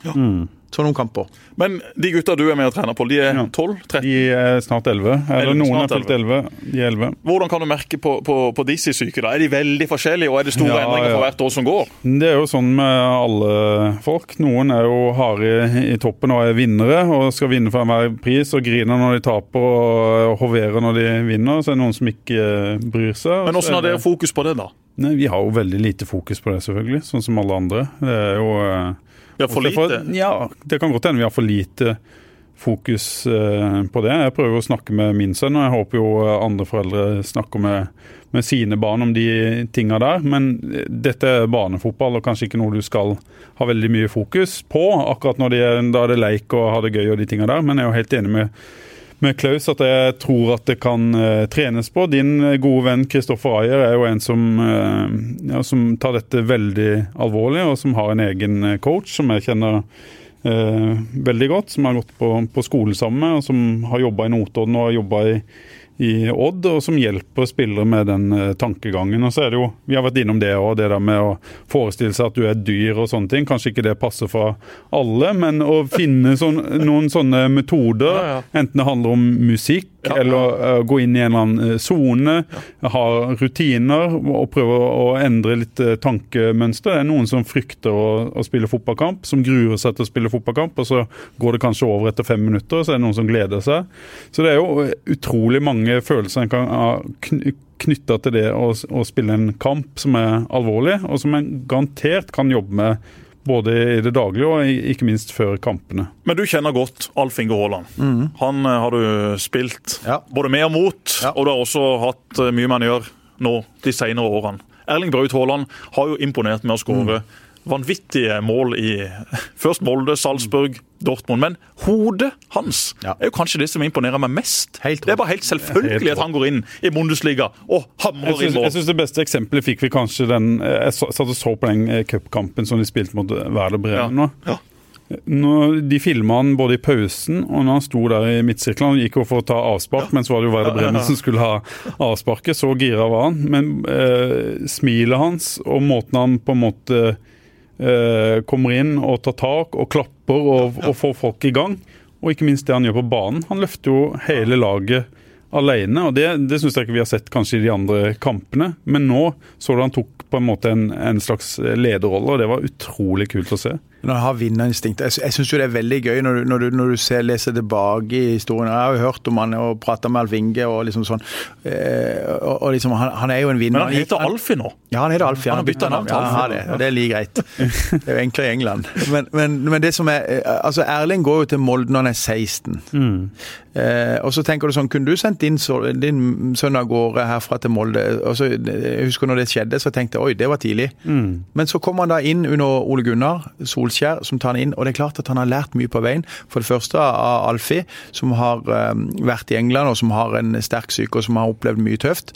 Sånne kamper. Men de gutta du er med og trener på, de er Ja. 12-13. De er snart 11. Eller noen er fylt 11. De er 11. Hvordan kan du merke på, på, på disse syke? da? Er de veldig forskjellige, og er det store Ja, endringer ja. for hvert år som går? Det er jo sånn med alle folk. Noen er jo harde i toppen og er vinnere og skal vinne for enhver pris og griner når de taper og hoverer når de vinner. Så er det noen som ikke eh, bryr seg. Men så hvordan har dere fokus på det, da? Nei, Vi har jo veldig lite fokus på det, selvfølgelig. Sånn som alle andre. Det er jo eh, Vi har for lite. ja, det kan godt hende vi har for lite fokus eh, på det. Jeg prøver å snakke med min sønn, og jeg håper jo eh, andre foreldre snakker med, med sine barn om de tinga der. Men eh, dette er barnefotball, og kanskje ikke noe du skal ha veldig mye fokus på. Akkurat når de da er det leik og ha det gøy og de tinga der. Men jeg er jo helt enig med med Klaus at jeg tror at det kan uh, trenes på. Din eh, gode venn Kristoffer Ayer er jo en som, uh, ja, som tar dette veldig alvorlig, og som har en egen coach som jeg kjenner uh, veldig godt. Som har gått på, på skole sammen med, og som har jobba i Notodden og har jobba i, i Odd, og som hjelper spillere med den eh, tankegangen. Og så er det jo, Vi har vært innom det òg, det der med å forestille seg at du er dyr og sånne ting. Kanskje ikke det passer for alle, men å finne sånn, noen sånne metoder, enten det handler om musikk Ja. eller uh, gå inn i en eller annen sone, ha rutiner og prøve å endre litt uh, tankemønster. Det er noen som frykter å, å spille fotballkamp, som gruer seg til å spille fotballkamp, og så går det kanskje over etter fem minutter, og så er det noen som gleder seg. Så det er jo utrolig mange følelser en kan ha kn- knytta til det å, å spille en kamp som er alvorlig, og som en garantert kan jobbe med både i det daglige og ikke minst før kampene. Men du kjenner godt Alf Inge Haaland. Han eh, har du spilt Ja. både med og mot, Ja. og du har også hatt eh, mye med han å gjøre nå de senere årene. Erling Braut Haaland har jo imponert med å skåre vanvittige mål i først Molde, Salzburg, Dortmund. Men hodet hans Ja. er jo kanskje det som imponerer meg mest. Det er bare helt selvfølgelig Helt at han går inn i Bundesliga og hamrer inn mål. jeg synes det beste eksempelet fikk vi kanskje den Jeg satt og så på den eh, cupkampen som de spilte mot Werder Bremen nå. Ja. Når de filma han både i pausen og når han sto der i midtsirkelen. Han gikk jo for å ta avspark, men så var det jo Werder Bremen som skulle ha avsparket. Så gira var han. Men eh, smilet hans og måten han på en måte eh, kommer inn og tar tak og klapper og, og får folk i gang, og ikke minst det han gjør på banen. Han løfter jo hele laget alene, og det, det syns jeg ikke vi har sett kanskje i de andre kampene. Men nå så du han tok på en måte en, en slags lederrolle, og det var utrolig kult å se. Når han har vinnerinstinkt. Jeg, jeg syns jo det er veldig gøy når du, når du, når du ser, leser tilbake i historien. Jeg har jo hørt om han og prata med Alf Inge og liksom sånn. Eh, og, og liksom, han, han er jo en vinner. Men han heter Alfie nå. Ja, han heter Alfie. Han, Han har bytta navn til Ja, han har det, og det er like greit. Det er jo enklere i England. Men, men, men det som er eh, Altså, Erling går jo til Molde når han er 16. Eh, og så tenker du sånn, kunne du sendt din, din sønn av gårde herfra til Molde? Og så, jeg husker når det skjedde, så tenkte jeg oi, det var tidlig. Men så kommer han da inn under Ole Gunnar Solskjær, som tar han inn. Og det er klart at han har lært mye på veien. For det første av Alfie, som har eh, vært i England, og som har en sterk syke, og som har opplevd mye tøft.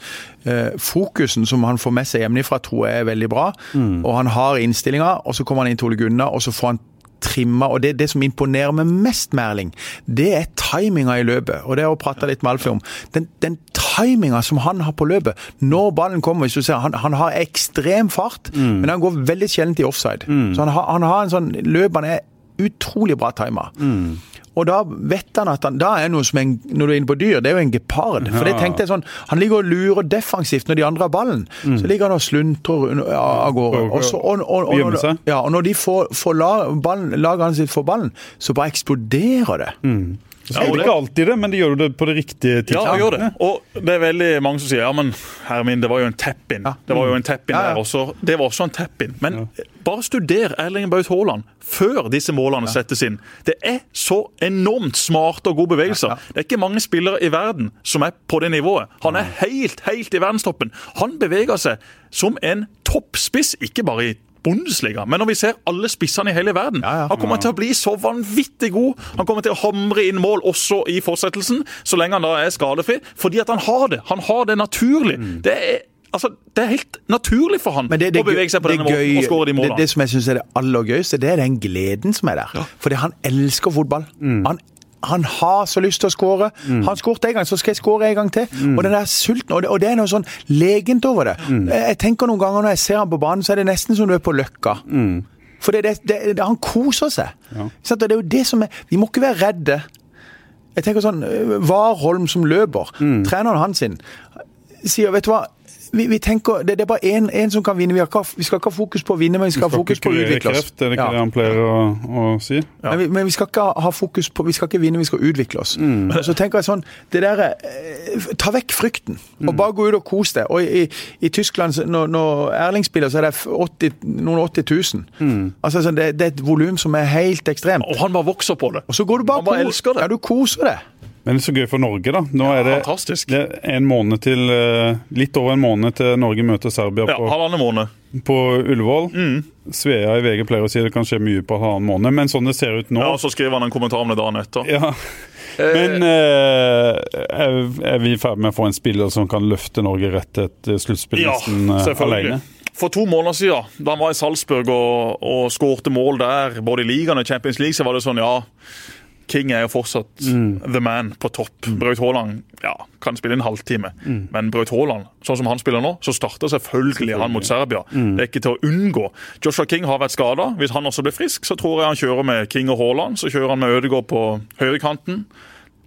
Eh, fokusen som han får med seg hjemmefra, tror jeg er veldig bra. Og han har innstillinga, og så kommer han inn til Ole Gunnar, og så får han trimma, og det, det som imponerer meg mest med Erling, det er timinga i løpet. Og det har jeg prata litt med Alfie om. Den, den timinga som han har på løpet, når ballen kommer hvis du ser, Han, han har ekstrem fart, men han går veldig sjelden i offside. Så han har, han har en sånn løp han er utrolig bra tima. Og da vet han at han, da er noe som en, når du er inne på dyr, det er jo en gepard. For det tenkte jeg sånn, Han ligger og lurer defensivt når de andre har ballen. Så ligger han og sluntrer av gårde. Og, så, og, og, og, ja, og når de får, får la, ballen, laget sitt får ballen, så bare eksploderer det. Så Ja, er ikke alltid det, men de gjør det på det riktige tidspunktet. Ja, de gjør det. Og det er veldig mange som sier ja, men herre min, det var jo en tap-in. Det var jo en tap-in Ja, ja. der også. Det var også en tap-in. Men bare studer Erling Baut Haaland før disse målene settes inn. Det er så enormt smarte og gode bevegelser. Det er ikke mange spillere i verden som er på det nivået. Han er helt, helt i verdenstoppen. Han beveger seg som en toppspiss, ikke bare i Bundesliga. Men når vi ser alle spissene i hele verden Ja, ja. Han kommer til å bli så vanvittig god. Han kommer til å hamre inn mål også i fortsettelsen, så lenge han da er skadefri. Fordi at han har det. Han har det naturlig. Det, er, altså, det er helt naturlig for han Mm. Det, det, å bevege seg på det denne måten og skåre de målene. det som jeg syns er det aller gøyeste, det er den gleden som er der. Fordi han elsker fotball. Mm. Han, han har så lyst til å skåre. Han skåret en gang, så skal jeg skåre en gang til. Mm. Og den der sulten, og det, og det er noe sånn legent over det. Mm. Jeg, tenker noen ganger når jeg ser han på banen, så er det nesten som du er på Løkka. Mm. For det, det, han koser seg. Ja. Og det er jo det som er Vi må ikke være redde. Jeg tenker sånn, Varholm Warholm som løper, Mm. treneren hans sin, sier vet du hva, vi, vi tenker, det, det er bare én som kan vinne. Vi, ikke, vi skal ikke ha fokus på å vinne, men vi skal ha Skal fokus på å utvikle oss. kreft, er det ikke Ja. det han pleier å, å si? Men, vi, men vi skal ikke ha- ha fokus på Vi skal ikke vinne, vi skal utvikle oss. Mm. Så tenker jeg sånn det der, eh, Ta vekk frykten, Mm. og bare gå ut og kos deg. Og i, i Tyskland, når, når Erling spiller, så er det 80, noen 80 000. Mm. Altså, det, det er et volum som er helt ekstremt. Og han bare vokser på det. Og så går du bare, Han bare elsker det. Ja, du koser deg. Men det er så gøy for Norge, da. Nå er det, fantastisk. det er en måned til, eh, litt over en måned til Norge møter Serbia Ja, på, Halvannen måned. på Ullevål. Svea i VG pleier å si det kan skje mye på halvannen måned, men sånn det ser ut nå Ja, og Så skriver han en kommentar om det dagen etter. Ja. Men eh, er, vi i ferd med å få en spiller som kan løfte Norge rett til et eh, sluttspill Ja, eh, alene? For to måneder siden, da han var i Salzburg og, og skårte mål der, både i ligaen og Champions League, så var det sånn, ja King er jo fortsatt the man på topp. Braut Haaland ja, kan spille en halvtime, men Braut Haaland, sånn som han spiller nå, så starter selvfølgelig han mot Serbia. Det er ikke til å unngå. Joshua King har vært skada. Hvis han også blir frisk, så tror jeg han kjører med King og Haaland. Så kjører han med Ødegaard på høyrekanten.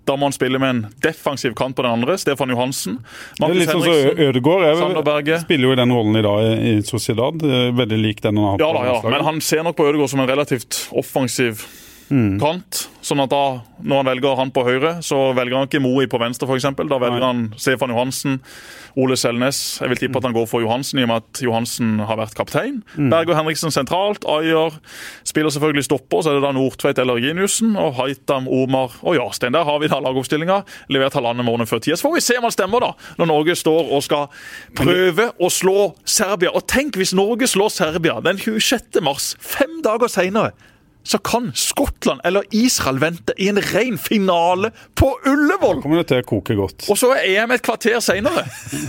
Da må han spille med en defensiv kant på den andre, Stefan Johansen. Det er litt sånn så Ødegård vel, spiller jo i den rollen i dag i Sociedad. eh, Veldig lik den han har hatt Ja da, ja. Men han ser nok på Ødegaard som en relativt offensiv kant. Sånn at da, når han velger han på høyre, så velger han ikke Moi på venstre, f.eks. Da velger han Stefan Johansen, Ole Selnes. Jeg vil tippe at han går for Johansen, i og med at Johansen har vært kaptein. Berger Henriksen sentralt. Ayer spiller selvfølgelig stopper, så er det da Nordtveit eller Giniussen. Og Haitam, Omar og Jarstein. Der har vi da lagoppstillinga. Levert halvannen måned før tida. Så får vi se om han stemmer, da. Når Norge står og skal prøve å slå Serbia. Og tenk hvis Norge slår Serbia den 26. mars, fem dager seinere så kan Skottland eller Israel vente i en ren finale på Ullevål! Kommer det til å koke godt. Og så er EM et kvarter seinere.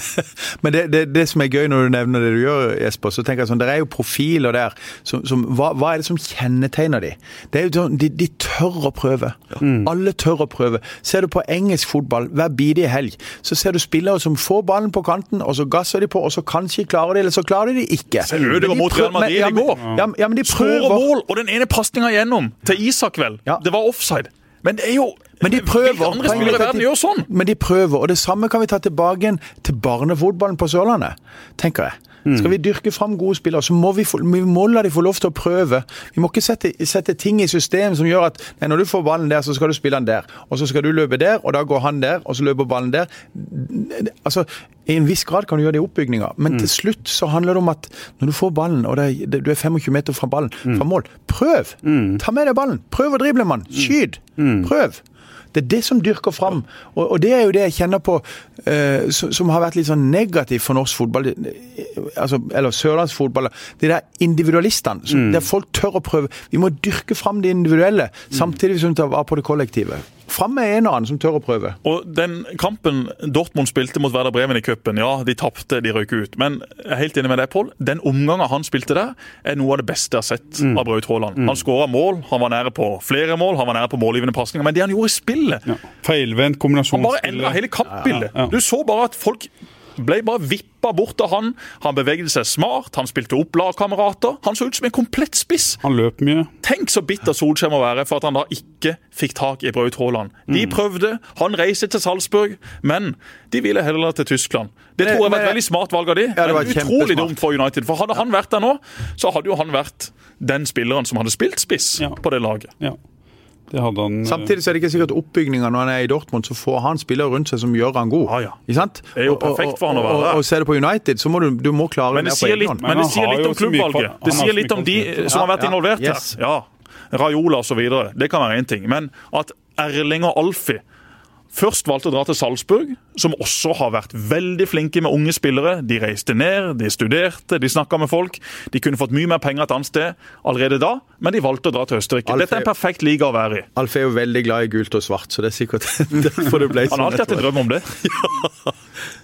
Men det, det, det, som er gøy når du nevner det du gjør, Jesper, så tenker jeg sånn, det er jo profiler der. Som, som, hva, hva, er det som kjennetegner de? Det er jo sånn, De, de tør å prøve. Mm. Alle tør å prøve. Ser du på engelsk fotball hver bidige helg, så ser du spillere som får ballen på kanten, og så gasser de på, og så kanskje klarer de eller så klarer de det ikke. Se Ødegaard mot Real Madrid i går. Ja, ja, men de prøver. Skårer mål, og den ene pasningen igjennom til Isak, vel. Ja. Det var offside. Men det er jo men de prøver. Andre spillere i verden gjør sånn? Men de prøver, og det samme kan vi ta tilbake til barnefotballen på Sørlandet, tenker jeg. Mm. Skal vi dyrke fram gode spillere, så må vi, få, vi må la de få lov til å prøve. Vi må ikke sette, sette, ting i system som gjør at nei, når du får ballen der, så skal du spille den der. Og så skal du løpe der, og da går han der, og så løper ballen der. Altså, I en viss grad kan du gjøre det i oppbygninga, men mm. til slutt så handler det om at når du får ballen, og er, du er 25 meter fra ballen, mm. fra mål, prøv! Mm. Ta med deg ballen! Prøv å drible, mann! Skyt! Prøv! Det er det som dyrker fram. Og, og, det er jo det jeg kjenner på uh, som, som, har vært litt sånn negativt for norsk fotball, altså, eller sørlandsfotball. Det der individualistene. Mm. Der folk tør å prøve. Vi må dyrke fram det individuelle, samtidig som vi tar vare på det kollektive. Fram med en og annen som tør å prøve. Og Den kampen Dortmund spilte mot Werder Bremen i cupen, ja, de tapte, de røyk ut. Men jeg er helt enig med deg, Pål. Den omgangen han spilte der, er noe av det beste jeg har sett mm. av Braut Haaland. Mm. Han skåra mål, han var nære på flere mål, han var nære på målgivende pasninger. Men det han gjorde i spillet ja. Feilvendt kombinasjonsspill. Han bare endra hele kampbildet. Ja, ja. Du så bare at folk ble bare vippa bort av han. Han beveget seg smart, han spilte opp lagkamerater. Han så ut som en komplett spiss. Han løp mye. Tenk så bitter Solskjær må være for at han da ikke fikk tak i Braut Haaland. De mm. prøvde, han reiste til Salzburg, men de ville heller til Tyskland. Det tror jeg var et veldig smart valg av de. Ja, men utrolig dumt for United. For hadde han vært der nå, så hadde jo han vært den spilleren som hadde spilt spiss ja. på det laget. Ja. Han, eh, Samtidig så er det ikke sikkert oppbygninga når han er i Dortmund, så får han spillere rundt seg som gjør han god. Ah, ja. Det er jo perfekt for han å være der. Og, og, og ser du på United, så må du, du må klare men det. Sier litt, men, men det sier litt om klubbvalget. Det sier litt om de som har vært involvert her. Ja. Raiola osv. Det kan være én ting. Men at Erling og Alfie først valgte å dra til Salzburg, som også har vært veldig flinke med unge spillere. De reiste ned, de studerte, de snakka med folk. De kunne fått mye mer penger et annet sted allerede da, men de valgte å dra til Østerrike. Alf Dette er en perfekt liga å være i. Alf er jo veldig glad i gult og svart, så det er sikkert derfor det ble sånn. Han har alltid hatt en drøm om det. ja.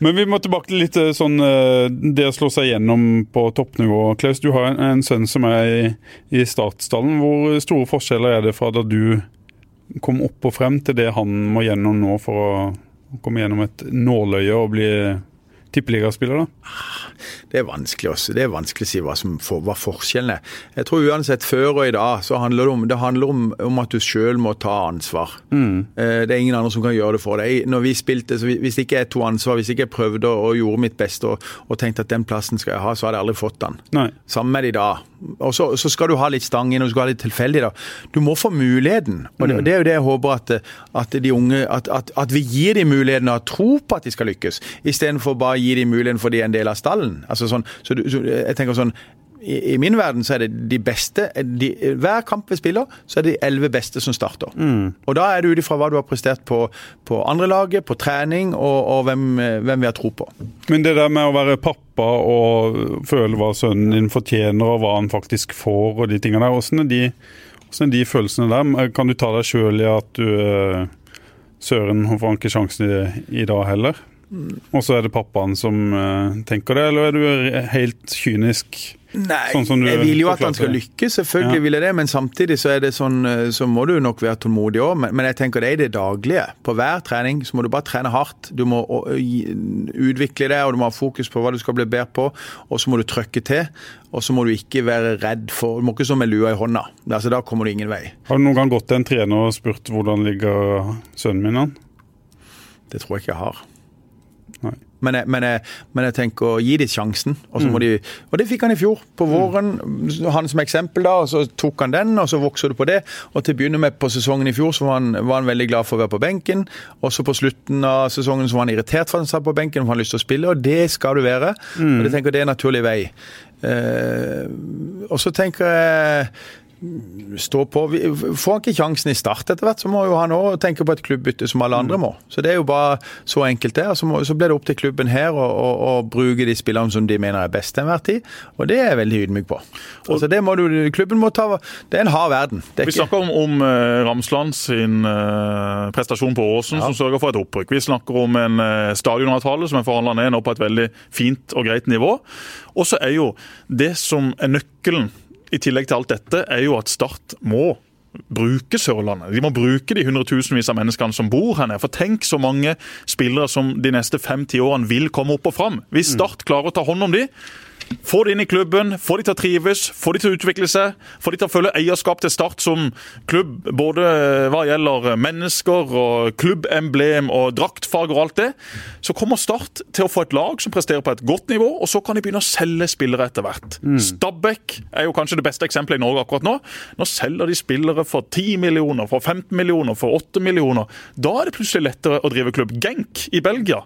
Men vi må tilbake til litt eh, sånn eh, det å slå seg gjennom på toppnivå. Klaus, du har en, en sønn som er i, i startstallen. Hvor store forskjeller er det fra da du komme opp og frem til det han må gjennom nå for å komme gjennom et nåløye og bli tippeligaspiller? da? Det er vanskelig også. Det er vanskelig å si hva, som for, hva forskjellen er. Jeg tror uansett før og i dag så handler det om, det handler om, om at du sjøl må ta ansvar. Mm. Eh, det er ingen andre som kan gjøre det for deg. Når vi spilte, så Hvis ikke jeg tok ansvar, hvis ikke jeg prøvde og gjorde mitt beste og, og, tenkte at den plassen skal jeg ha, så hadde jeg aldri fått den. Nei. Sammen med det i dag. Og så, så, skal du ha litt stang inn og du skal ha litt tilfeldig. da. Du må få muligheten. og Det, mm. det er jo det jeg håper at, at de unge, at, at, at vi gir dem muligheten og tro på at de skal lykkes, istedenfor bare å gi dem muligheten for de er en del av stallen. Altså sånn, så, så jeg tenker sånn, i, i, min verden så er det de beste de, Hver kamp vi spiller, så er det de elleve beste som starter. Mm. Og da er det ut ifra hva du har prestert på, på andrelaget, på trening og, og hvem, hvem, vi har tro på. Men det der med å være pappa og føle hva sønnen din fortjener og hva han faktisk får og de tingene der, hvordan er de, er de følelsene der? Kan du ta deg sjøl i at du Søren, Søren får ikke sjansen i, i dag heller? Og så er det pappaen som uh, tenker det, eller er du helt kynisk? Nei, sånn jeg vil jo at han skal lykkes, selvfølgelig ja. vil jeg det. Men samtidig så det sånn, eh, så må du nok være tålmodig òg. Men, men, jeg tenker det er i det daglige. På hver trening så må du bare trene hardt. Du må utvikle det, og du må ha fokus på hva du skal bli bedre på. Og så må du trøkke til. Og så må du ikke være redd for Du må ikke stå med lua i hånda. Altså, da kommer du ingen vei. Har du noen gang gått til en trener og spurt hvordan ligger sønnen min an? Det tror jeg ikke jeg har. Men jeg, men, jeg, men jeg tenker å gi dem sjansen. Og, så må de, og det fikk han i fjor. På våren. Han som eksempel, da, og så tok han den, og så vokser du på det. Og til å begynne med på sesongen i fjor så var han, var han veldig glad for å være på benken. Og så på slutten av sesongen så var han irritert for at han satt på benken, for han hadde lyst til å spille, og det skal du være. Og jeg tenker det er en naturlig vei. Eh, og så tenker jeg stå på. Får han ikke sjansen i start etter hvert, så må jo han òg tenke på et klubbbytte som alle andre må. Så det er jo bare så enkelt det. Så, må, så blir det opp til klubben her å, å, å bruke de spillerne som de mener er best til enhver tid, og det er jeg veldig ydmyk på. Altså det må du, Klubben må ta Det er en hard verden. Det er Vi snakker om, om eh, Ramsland sin eh, prestasjon på Åsen, som sørger for et opprykk. Vi snakker om en eh, stadionavtale som er forhandla ned nå på et veldig fint og greit nivå. Og så er jo det som er nøkkelen, i tillegg til alt dette, er jo at Start må bruke Sørlandet. De må bruke de hundretusenvis av menneskene som bor her nede. For tenk så mange spillere som de neste fem-ti årene vil komme opp og fram. Hvis Start klarer å ta hånd om de, få de inn i klubben, få de til å trives, få de til å utvikle seg, få de til å føle eierskap til Start som klubb, både hva gjelder mennesker og klubbemblem og draktfarger og alt det, så kommer Start til å få et lag som presterer på et godt nivå, og så kan de begynne å selge spillere etter hvert. Stabæk er jo kanskje det beste eksempelet i Norge akkurat nå. Nå selger de spillere for 10 millioner, for 15 millioner, for 8 millioner. Da er det plutselig lettere å drive klubb. Genk i Belgia.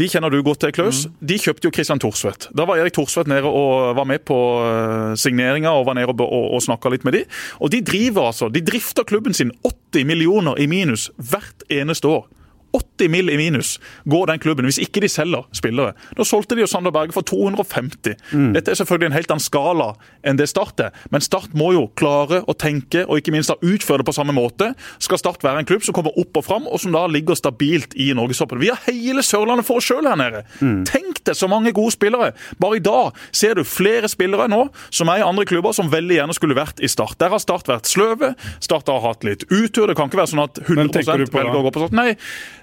De kjenner du godt til, Klaus. De kjøpte jo Christian Thorsvedt. Da var Erik Thorsvedt nede og var med på eh, signeringa og var nede og, og, og snakka litt med de. Og de driver altså, de drifter klubben sin 80 millioner i minus hvert eneste år. 80 mill. i minus går den klubben hvis ikke de selger spillere. Da solgte de jo Sander Berge for 250. Dette er selvfølgelig en helt annen skala enn det Start er, men Start må jo klare å tenke og ikke minst da utføre det på samme måte. Skal Start være en klubb som kommer opp og fram, og som da ligger stabilt i norgestoppen. Vi har hele Sørlandet for oss sjøl her nede. Tenk deg så mange gode spillere. Bare i dag ser du flere spillere nå som er i andre klubber som veldig gjerne skulle vært i Start. Der har Start vært sløve. Start har hatt litt utur. Det kan ikke være sånn at 100 tenker velger å gå på Start. Nei,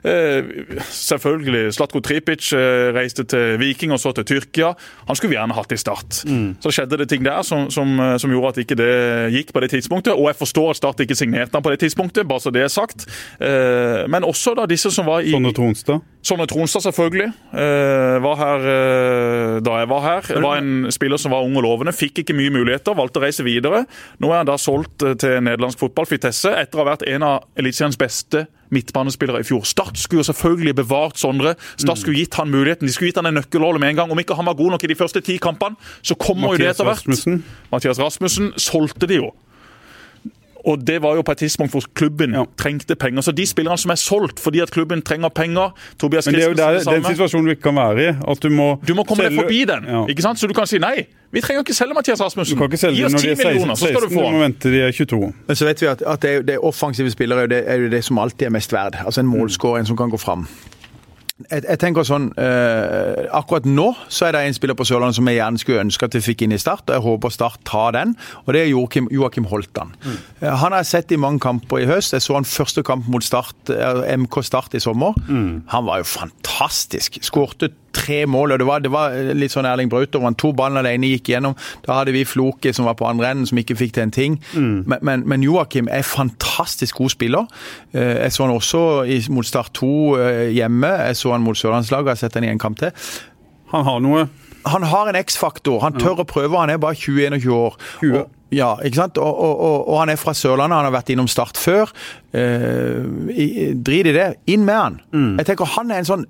selvfølgelig. Slatko Tripic eh, reiste til Viking og så til Tyrkia. Han skulle vi gjerne hatt i Start. Så skjedde det ting der som, som, eh, som gjorde at ikke det gikk på det tidspunktet. Og jeg forstår at Start ikke signerte han på det tidspunktet, bare så det er sagt. Eh, men også da disse som var i Sonne Tronstad. Sonne Tronstad, selvfølgelig. Eh, var her eh, da jeg var her. Var en spiller som var ung og lovende. Fikk ikke mye muligheter, valgte å reise videre. Nå er han da solgt eh, til nederlandsk fotball, Fitesse, etter å ha vært en av Elitians beste midtbanespillere i fjor. Start skulle jo selvfølgelig bevart Sondre. Start skulle gitt han muligheten. De skulle gitt han en nøkkelrolle med en gang. Om ikke han var god nok i de første ti kampene, så kommer jo det etter hvert. Mathias Rasmussen solgte de jo. Og det var jo på et tidspunkt hvor klubben Ja. trengte penger. Så de spillerne som er solgt fordi at klubben trenger penger Tobias Men det er jo der, den situasjonen du ikke kan være i. At du må Du må komme deg forbi den. Ja. ikke sant? Så du kan si nei. Vi trenger ikke selge Mathias Rasmussen. Du kan ikke selge Gi oss når de 10 er 16, millioner, så skal 16 du få du må vente de er 22. Men så vet vi at, at det, er, det er offensive spillere er jo det, er jo det som alltid er mest verd. Altså en målskårer, en som kan gå fram. Jeg, jeg tenker sånn, eh, Akkurat nå så er det en spiller på Sørlandet som jeg gjerne skulle ønske at vi fikk inn i Start. og Jeg håper Start tar den, og det er Joakim, Joakim Holtan. Mm. Han har jeg sett i mange kamper i høst. Jeg så han første kamp mot Start, eh, MK Start i sommer. Han var jo fantastisk. Skårte tre mål. og Det var, det var litt sånn Erling Braut over. Han to ballen alene gikk gjennom. Da hadde vi Floke som var på andre enden, som ikke fikk til en ting. Men, men, men Joakim er fantastisk god spiller. Eh, Jeg så han også mot Start 2 eh, hjemme. Jeg så han mot Sørlandslaget, jeg har sett han i en kamp til. Han har noe Han har en X-faktor. Han tør å prøve. Han er bare 20-21 år. 20. Og, ja, ikke sant? Og, og, og, han er fra Sørlandet, han har vært innom Start før. Eh, drit i det. Inn med han. Jeg tenker Han er en sånn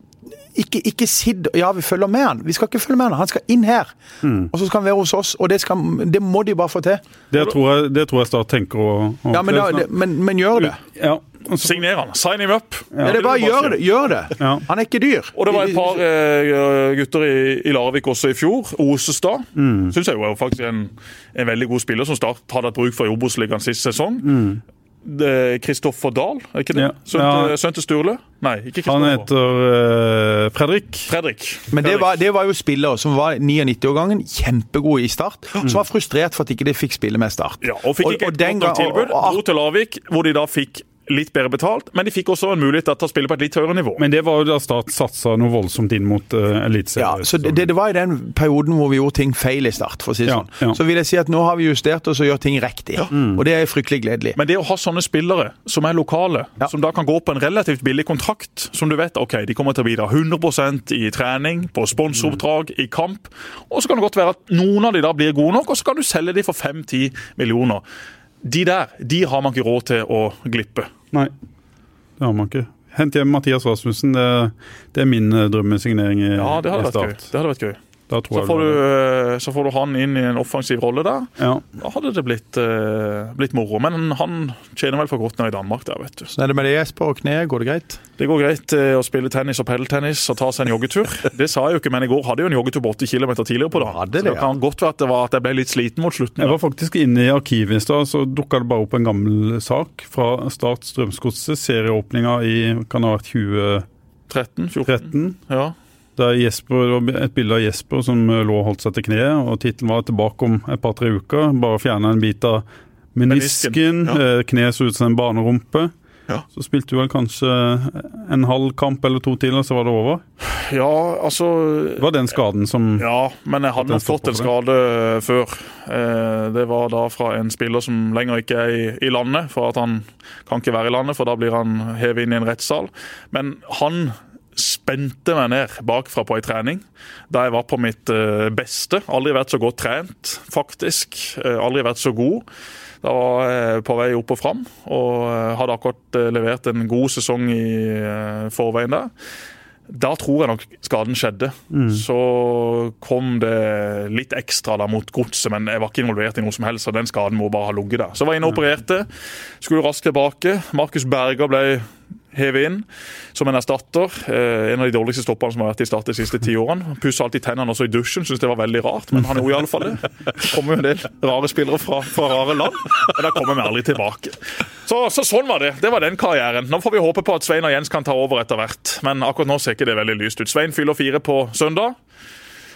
ikke, ikke sitt Ja, vi følger med han. Vi skal ikke følge med han. Han skal inn her. Og så skal han være hos oss. Og det, skal, det må de bare få til. Det tror jeg, det tror jeg Start tenker å, å Ja, men, da, det, men, men gjør det. Ja, Signer han. Sign him up. Ja, det er bare gjør det. Gjør det. Ja. Han er ikke dyr. Og det var et par eh, gutter i, i Larvik også i fjor. Osestad. Mm. Syns jeg jo er faktisk en, en veldig god spiller som Start hadde hatt bruk for i Obos-ligaen sist sesong. Kristoffer Dahl, er ikke det? Mm. Ja. Sønte, Ja. til, Sturle? Nei, ikke Kristoffer. Han heter uh, Fredrik. Fredrik. Men det var, det var jo spillere som var 99-årgangen, kjempegode i Start, som var frustrert for at ikke de fikk spille med Start. Ja, og fikk ikke et godt og- tilbud. Dro til Larvik, hvor de da fikk litt bedre betalt, men de fikk også en mulighet til å spille på et litt høyere nivå. Men det var jo da Start satsa noe voldsomt inn mot uh, Ja, eliteserien. så det, det var i den perioden hvor vi gjorde ting feil i start, for å si det Ja, sånn. ja. Så vil jeg si at nå har vi justert oss og gjør ting riktig. Og det er fryktelig gledelig. Men det å ha sånne spillere som er lokale, Ja. som da kan gå på en relativt billig kontrakt, som du vet ok, de kommer til å bidra 100% i trening, på sponsoroppdrag, i kamp, og så kan det godt være at noen av de da blir gode nok, og så kan du selge de for 5-10 millioner. De der, de har man ikke råd til å glippe. Nei, det har man ikke. Hent hjem Mathias Rasmussen, det, det er min eh, drømmesignering i, Ja, det i hadde vært gøy. Det hadde vært gøy. Da tror Så jeg får, du, eh, så får du han inn i en offensiv rolle der. ja. Da hadde det blitt, uh, blitt moro. Men han tjener vel for godt nå i Danmark der, vet du. Så er det med det, Jesper, og kneet, går det greit? Det går greit uh, å spille tennis og pelletennis og ta seg en joggetur. Det sa jeg jo ikke, men i går hadde jeg jo en joggetur på 80 km tidligere på dagen. Det, Så det ja. kan godt være at, det var at jeg ble litt sliten mot slutten. Jeg var faktisk inne i arkivet i stad, så dukka det bare opp en gammel sak fra Start Strømsgodset. Serieåpninga i kan ha vært 2013. 13, 14. Jesper, det var et bilde av Jesper som eh, lå og holdt seg til kneet, og tittelen var 'Tilbake om et par-tre uker'. Bare fjerna en bit av menisken. Menisken, ja. eh, Kneet så ut som en barnerumpe. Ja. Så spilte du vel kanskje en halv kamp eller to til, og så var det over. ja, altså Det var den skaden som Ja, men jeg hadde nok fått en skade eh, før. Eh, Det var da fra en spiller som lenger ikke er i, i landet, for at han kan ikke være i landet, for da blir han hevet inn i en rettssal. Men han spente meg ned bakfra på ei trening da jeg var på mitt eh, beste. Aldri vært så godt trent, faktisk. Eh, Aldri vært så god. Da var jeg på vei opp og fram, og eh, hadde akkurat levert en god sesong i forveien der. Da tror jeg nok skaden skjedde. Så kom det litt ekstra da mot godset, men jeg var ikke involvert i noe som helst. så den skaden må bare ha ligget der. Så var jeg inne og opererte. Skulle raskt tilbake. Markus Berger ble hevet inn som en erstatter. Eh, en av de dårligste stopperne som har vært i Start de siste ti årene. Pussa alltid tennene også i dusjen, syntes det var veldig rart, men han gjorde iallfall det. Det kommer jo en del rare spillere fra, fra rare land, men da kommer vi aldri tilbake. Så, så sånn var det. Det var den karrieren. Nå får vi håpe på at Svein og Jens kan ta over etter hvert, men akkurat nå ser ikke det veldig lyst ut. Svein fyller fire på søndag.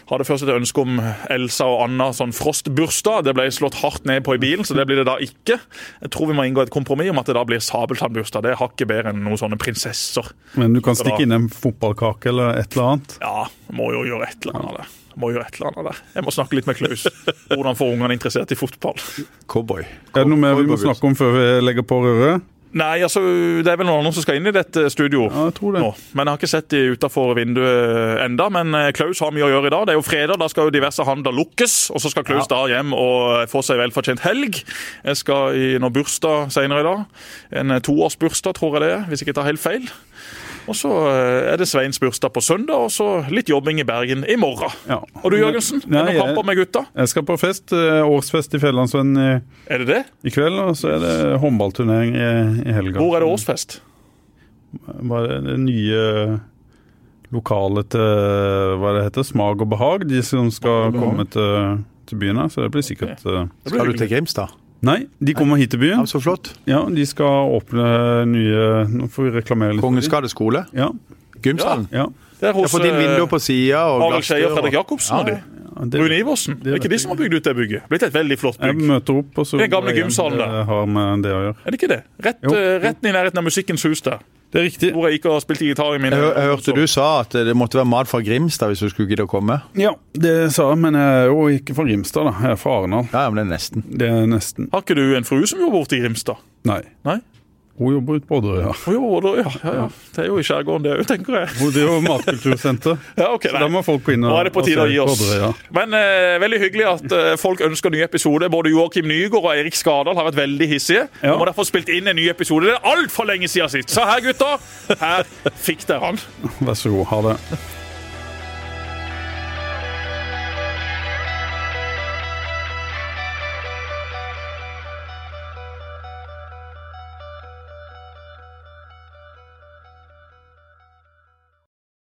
Hadde først et ønske om Elsa og Anna sånn frostbursdag. Det ble slått hardt ned på i bilen, så det blir det da ikke. Jeg tror vi må inngå et kompromiss om at det da blir sabeltannbursdag. Det er hakket bedre enn noen sånne prinsesser. Men du kan da- stikke inn en fotballkake eller et eller annet. Ja, må jo gjøre et eller annet der. Må gjøre et eller annet der. Jeg må snakke litt med Klaus. Hvordan få ungene interessert i fotball? Cowboy. Er det noe mer vi må snakke om før vi legger på røret? Nei, altså, det er vel noen andre som skal inn i dette studio Ja, jeg tror det. nå. Men jeg har ikke sett de utafor vinduet enda. Men eh, Klaus har mye å gjøre i dag. Det er jo fredag, da skal jo diverse handler lukkes. Og så skal Klaus da hjem og få seg velfortjent helg. Jeg skal i noen bursdag senere i dag. En eh, toårsbursdag, tror jeg det er, hvis jeg ikke tar helt feil. Og så eh, er det Sveins bursdag på søndag, og så litt jobbing i Bergen i morgen. Ja. Og du Jørgensen, er det noen kamper med gutta? Jeg skal på fest. eh, Årsfest i Fjellandsvennen i, Er det det? i kveld, og så er det håndballturnering i, i helga. Hvor er det årsfest? Hva er det nye lokalet til hva det heter, Smag og behag, de som skal komme til, til byen her. Så det blir sikkert okay. Det blir Skal du til til Grimstad? Nei, de kommer hit til byen. Ja, så flott. Ja, De skal åpne nye Nå får vi reklamere litt. for Kongens de. gate skole. Ja, Gymsalen? ja. Det er Jeg har hos fått inn vinduer på sida og Harald Skeie og. Fredrik Jacobsen og de. Det, Rune Iversen. Det er ikke de som har bygd ut det bygget. Blitt et veldig flott jeg bygg. møter opp, og så Den gamle jeg gymsalen der. Har med det å gjøre. Er det ikke det? Rett, Jo. eh, rett i nærheten av Musikkens hus der. Det er riktig. Hvor jeg gikk og spilt gitar i mine Jeg, jeg hørte du sa at det måtte være mat fra Grimstad hvis du skulle gidde å komme. Ja, det sa jeg, men jeg er jo ikke fra Grimstad, da. Jeg er fra Arendal. Ja, ja, men det er nesten. Det er nesten. Har ikke du en frue som bor borte i Grimstad? Nei. Nei? Hun jobber ute på Odderøy, ja. Hun jobber da, ja, ja, ja. Det er jo i skjærgården, det òg, tenker jeg. Hun driver matkultursenter. Ja, okay, Så da må folk gå inn og, Nå er det på tide å gi oss. ja. Men eh, veldig hyggelig at eh, folk ønsker ny episode. Både Joakim Nygaard og Eirik Skardal har vært veldig hissige. Ja. Og få spilt inn en ny episode. Det er altfor lenge siden sist. Så her, gutter, her fikk dere han. Vær så god. Ha det.